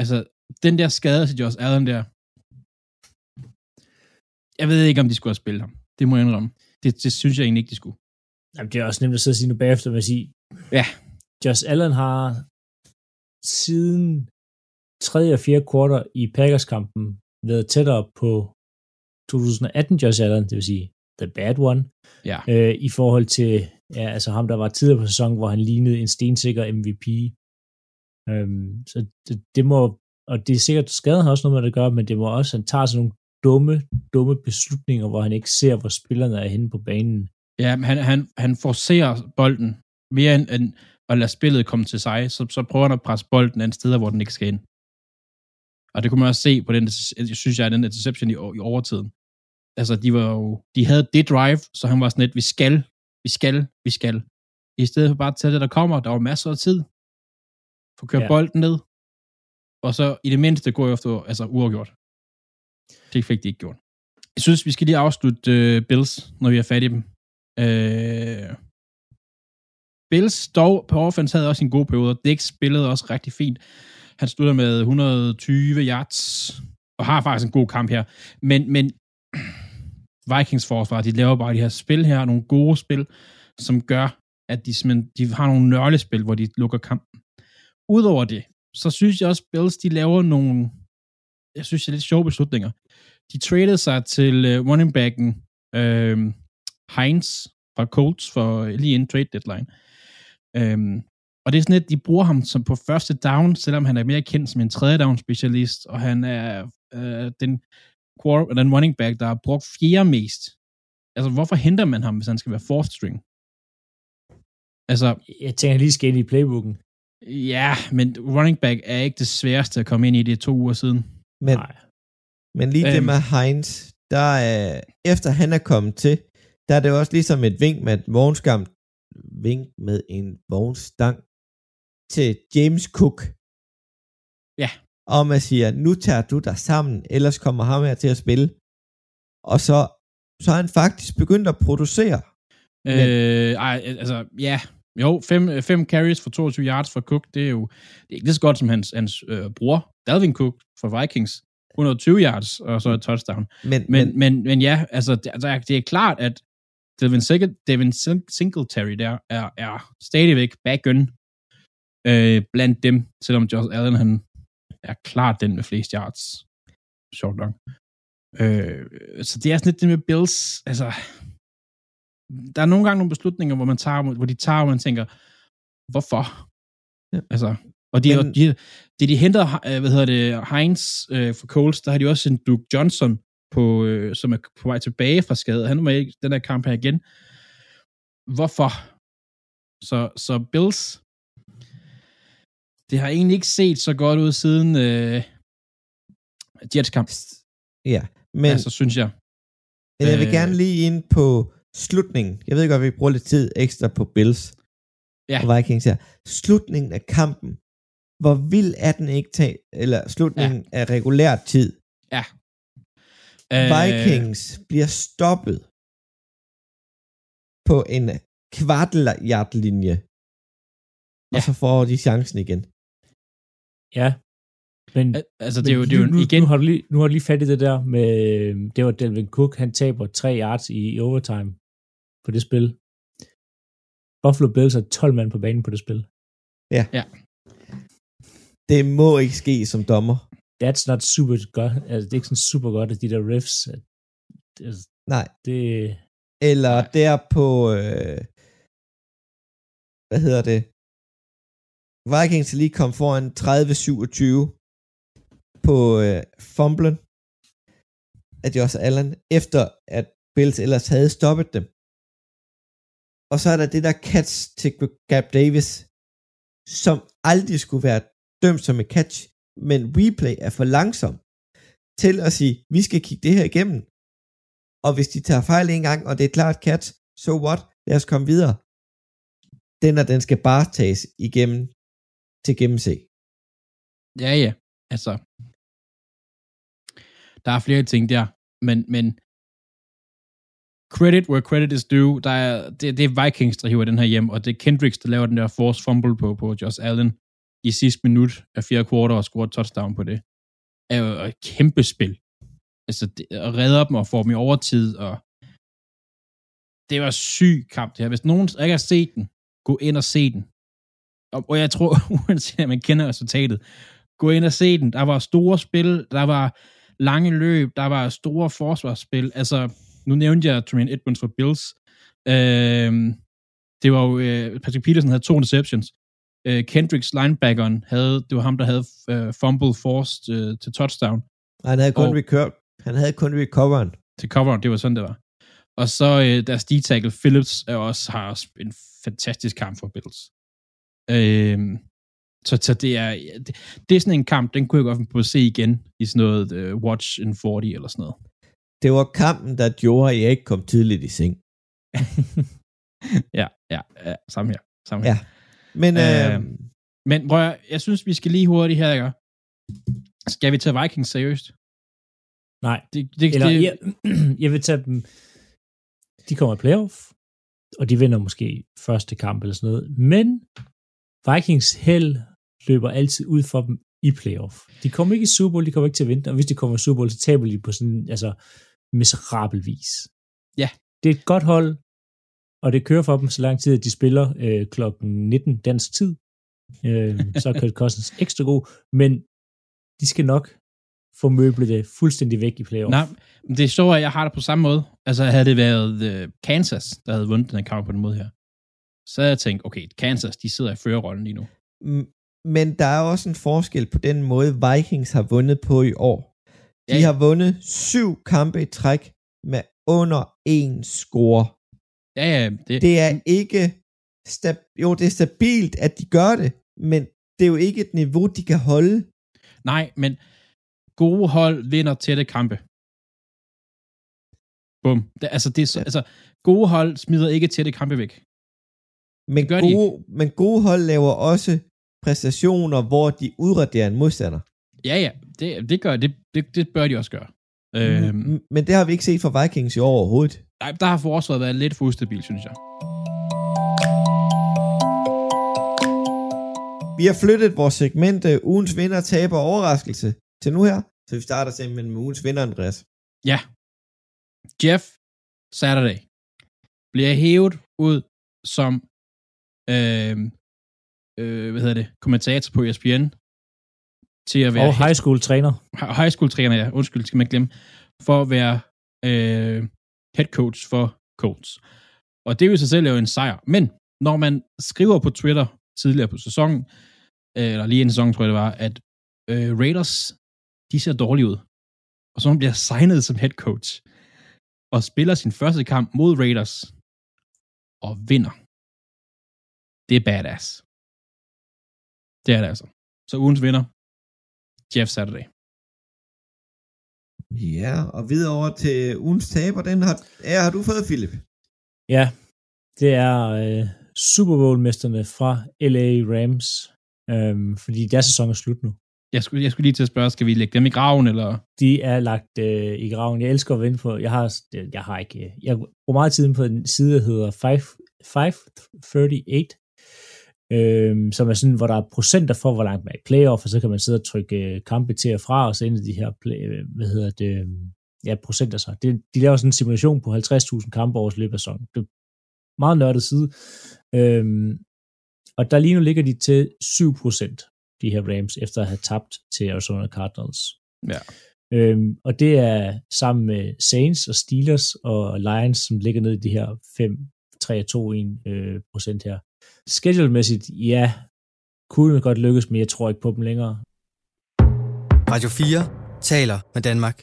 Altså, den der skade til Josh Allen der, jeg ved ikke, om de skulle have spillet ham. Det må jeg indrømme. Det, det synes jeg egentlig ikke, de skulle. Jamen, det er også nemt at sidde og sige nu bagefter, at sige, ja. Josh Allen har siden 3. og 4. kvartal i Packers-kampen været tættere på 2018 Josh Allen, det vil sige the bad one, ja. øh, i forhold til ja, altså ham, der var tidligere på sæsonen, hvor han lignede en stensikker MVP. Øhm, så det, det må, og det er sikkert, skaden har også noget med det at gøre, men det må også, han tager sådan nogle dumme, dumme beslutninger, hvor han ikke ser, hvor spillerne er henne på banen. Ja, han, han, han forcerer bolden mere end, end at lade spillet komme til sig, så, så prøver han at presse bolden an steder, hvor den ikke skal ind. Og det kunne man også se på den, jeg synes jeg, den interception i, i overtiden. Altså, de var jo, de havde det drive, så han var sådan lidt, vi skal, vi skal, vi skal. I stedet for bare at tage det, der kommer, der var masser af tid. Få kørt ja. bolden ned. Og så i det mindste gå efter, altså uafgjort. Det fik de ikke gjort. Jeg synes, vi skal lige afslutte uh, Bills, når vi er fat i dem. Uh, Bills dog på offense havde også en god periode. Dix spillede også rigtig fint. Han slutter med 120 yards, og har faktisk en god kamp her. Men, men *clears throat* Vikings forsvar, de laver bare de her spil her, nogle gode spil, som gør, at de, de har nogle nørlespil, hvor de lukker kampen. Udover det, så synes jeg også, Bills, de laver nogle, jeg synes, det er lidt sjove beslutninger. De traded sig til uh, running backen uh, Heinz fra Colts for lige en trade deadline. Um, og det er sådan lidt, de bruger ham som på første down, selvom han er mere kendt som en tredje down specialist, og han er uh, den, den running back, der har brugt fjerde mest. Altså, hvorfor henter man ham, hvis han skal være fourth string? Altså, jeg tænker lige skal ind i playbooken. Ja, men running back er ikke det sværeste at komme ind i det to uger siden. Men, Nej. men lige øhm, det med Heinz, der er, efter han er kommet til, der er det også ligesom et vink med et vognskam, vink med en vognstang til James Cook. Ja. Og man siger, nu tager du dig sammen, ellers kommer ham her til at spille. Og så, så er han faktisk begyndt at producere. Øh, men, ej, altså, ja, jo, fem, fem carries for 22 yards for Cook, det er jo det er ikke lige så godt som hans, hans øh, bror, Dalvin Cook for Vikings. 120 yards, og så et touchdown. Men, men, men, men, ja, altså, det, altså, det er klart, at Devin, Devin Singletary der er, er stadigvæk back-gun øh, blandt dem, selvom Josh Allen han er klart den med flest yards. Sjovt nok. Øh, så det er sådan lidt det med Bills, altså, der er nogle gange nogle beslutninger, hvor man tager, hvor de tager, og man tænker, hvorfor? Ja. Altså, og de, Men, de, de, de henter, øh, hvad hedder det, Heinz øh, for Coles, der har de også en Duke Johnson, på, øh, som er på vej tilbage fra skade. Han var ikke den der kamp her igen. Hvorfor? Så, så Bills, det har egentlig ikke set så godt ud siden øh, Jets kamp. Ja, men... Altså, synes jeg. Men jeg vil øh, gerne lige ind på slutningen. Jeg ved godt, at vi bruger lidt tid ekstra på Bills ja. og Vikings her. Slutningen af kampen. Hvor vild er den ikke tage, eller slutningen ja. af regulær tid? Ja. Vikings øh... bliver stoppet på en kvarteljardlinje. Ja. Og så får de chancen igen. Ja. Men, altså, det er jo, det er jo nu, igen... Nu har, du lige, nu har du lige fat i det der med, det var Delvin Cook, han taber 3 yards i, i overtime på det spil. Buffalo Bills har 12 mand på banen på det spil. Ja. ja. Det må ikke ske som dommer. That's not super godt. Altså, det er ikke sådan super godt, at de der riffs... Altså, Nej. Det... Eller Nej. der på... Øh, hvad hedder det? Vikings lige kom foran 30-27 på øh, fumblen af Josh Allen, efter at Bills ellers havde stoppet dem. Og så er der det der catch til Gab Davis, som aldrig skulle være dømt som et catch, men replay er for langsom. til at sige, vi skal kigge det her igennem. Og hvis de tager fejl en gang, og det er klart catch, so what, lad os komme videre. Den og den skal bare tages igennem til gennemse. Ja, ja. Altså, der er flere ting der, men, men credit where credit is due. Der er, det, det er Vikings, der hiver den her hjem, og det er Kendricks, der laver den der force fumble på, på Josh Allen i sidste minut af fjerde kvartal og scorer touchdown på det. Er jo et kæmpe spil. Altså, det, at redder dem og få dem i overtid, og det var syg kamp det her. Hvis nogen ikke har set den, gå ind og se den. Og, og jeg tror, *laughs* uanset at man kender resultatet, gå ind og se den. Der var store spil, der var lange løb, der var store forsvarsspil. Altså, nu nævnte jeg Tremaine Edmonds for Bills. Øh, det var jo, øh, Patrick Peterson havde to interceptions. Øh, Kendricks linebackeren havde, det var ham, der havde øh, fumble forced øh, til touchdown. Han havde kun, og, han havde kun recoveren. Til coveren, det var sådan, det var. Og så øh, deres D-tackle Phillips er også, har også en fantastisk kamp for Bills. Øh, så, så det er det, det er sådan en kamp, den kunne jeg godt på at se igen i sådan noget uh, Watch in 40 eller sådan noget. Det var kampen, der gjorde, at jeg ikke kom tidligt i seng. *laughs* ja, ja, ja, samme her. Samme her. Ja. Men, øh, øh, men prøv at, jeg synes, vi skal lige hurtigt her, ikke? Skal vi tage Vikings seriøst? Nej. Det, det, Eller, det, jeg, *clears throat* jeg vil tage dem... De kommer i playoff, og de vinder måske første kamp eller sådan noget. Men Vikings held løber altid ud for dem i playoff. De kommer ikke i Super Bowl, de kommer ikke til at vinde, og hvis de kommer i Super Bowl, så taber de på sådan, altså, miserabel vis. Ja. Det er et godt hold, og det kører for dem så lang tid, at de spiller øh, klokken 19 dansk tid. Øh, så er Kurt Cousins *laughs* ekstra god, men de skal nok få møblet det fuldstændig væk i playoff. Nej, det er så, at jeg har det på samme måde. Altså, havde det været uh, Kansas, der havde vundet den her kamp på den måde her, så havde jeg tænkt, okay, Kansas, de sidder i førerrollen lige nu. Men der er også en forskel på den måde, Vikings har vundet på i år. De ja, har vundet syv kampe i træk med under en score. Ja, ja. Det, det er ikke... Stab- jo, det er stabilt, at de gør det, men det er jo ikke et niveau, de kan holde. Nej, men gode hold vinder tætte kampe. Bum. Det, altså, det er, ja. altså, gode hold smider ikke tætte kampe væk. Men gode, men gode hold laver også præstationer, hvor de udraderer en modstander. Ja, ja, det, det gør det, det, det bør de også gøre. Mm, øhm, men det har vi ikke set fra Vikings i år overhovedet. Nej, der har forsvaret været lidt for ustabil, synes jeg. Vi har flyttet vores segment uh, ugens vinder, taber og overraskelse til nu her, så vi starter simpelthen med ugens vinder, Andreas. Ja. Jeff Saturday bliver hævet ud som øh, øh, hvad hedder det, kommentator på ESPN, til at være... Og high school træner. High school træner, ja. Undskyld, skal man glemme. For at være øh, head coach for Colts. Og det er jo i sig selv jo en sejr. Men når man skriver på Twitter tidligere på sæsonen, øh, eller lige en sæson, tror jeg det var, at øh, Raiders, de ser dårlige ud. Og så bliver signet som head coach, og spiller sin første kamp mod Raiders, og vinder. Det er badass. Det er det altså. Så ugens vinder, Jeff Saturday. Ja, og videre over til ugens taber, den har, ja, har du fået, Philip? Ja, det er øh, Super Bowl-mesterne fra LA Rams, øh, fordi deres sæson er slut nu. Jeg skulle, jeg skulle lige til at spørge, skal vi lægge dem i graven, eller? De er lagt øh, i graven. Jeg elsker at vente på, jeg har, jeg har ikke, jeg bruger meget tid på en side, der hedder 5, 538, øhm, som er sådan, hvor der er procenter for, hvor langt man er i playoff, og så kan man sidde og trykke øh, kampe til og fra, og så ind i de her, play, øh, hvad hedder det, øh, ja, procenter så. Det, de laver sådan en simulation på 50.000 kampe over løbet af sæsonen. Det er meget nørdet side. Øhm, og der lige nu ligger de til 7%, de her Rams, efter at have tabt til Arizona Cardinals. Ja. Øhm, og det er sammen med Saints og Steelers og Lions, som ligger ned i de her 5, 3 2 1 øh, procent her. Schedulemæssigt, ja, kunne godt lykkes, men jeg tror ikke på dem længere. Radio 4 taler med Danmark.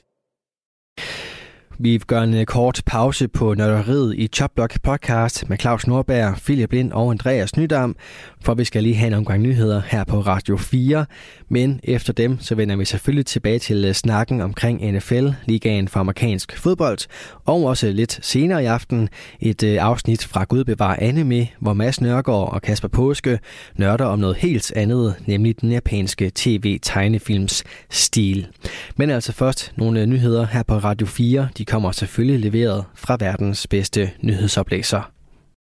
Vi gør en øh, kort pause på nørderiet i Chopblock podcast med Claus Nordberg, Philip Lind og Andreas Nydam, for vi skal lige have en omgang nyheder her på Radio 4. Men efter dem, så vender vi selvfølgelig tilbage til øh, snakken omkring NFL, ligaen for amerikansk fodbold, og også lidt senere i aften et øh, afsnit fra Gud bevar anime, hvor Mads Nørgaard og Kasper Påske nørder om noget helt andet, nemlig den japanske tv-tegnefilms stil. Men altså først nogle nyheder her på Radio 4. De kommer selvfølgelig leveret fra verdens bedste nyhedsoplæser.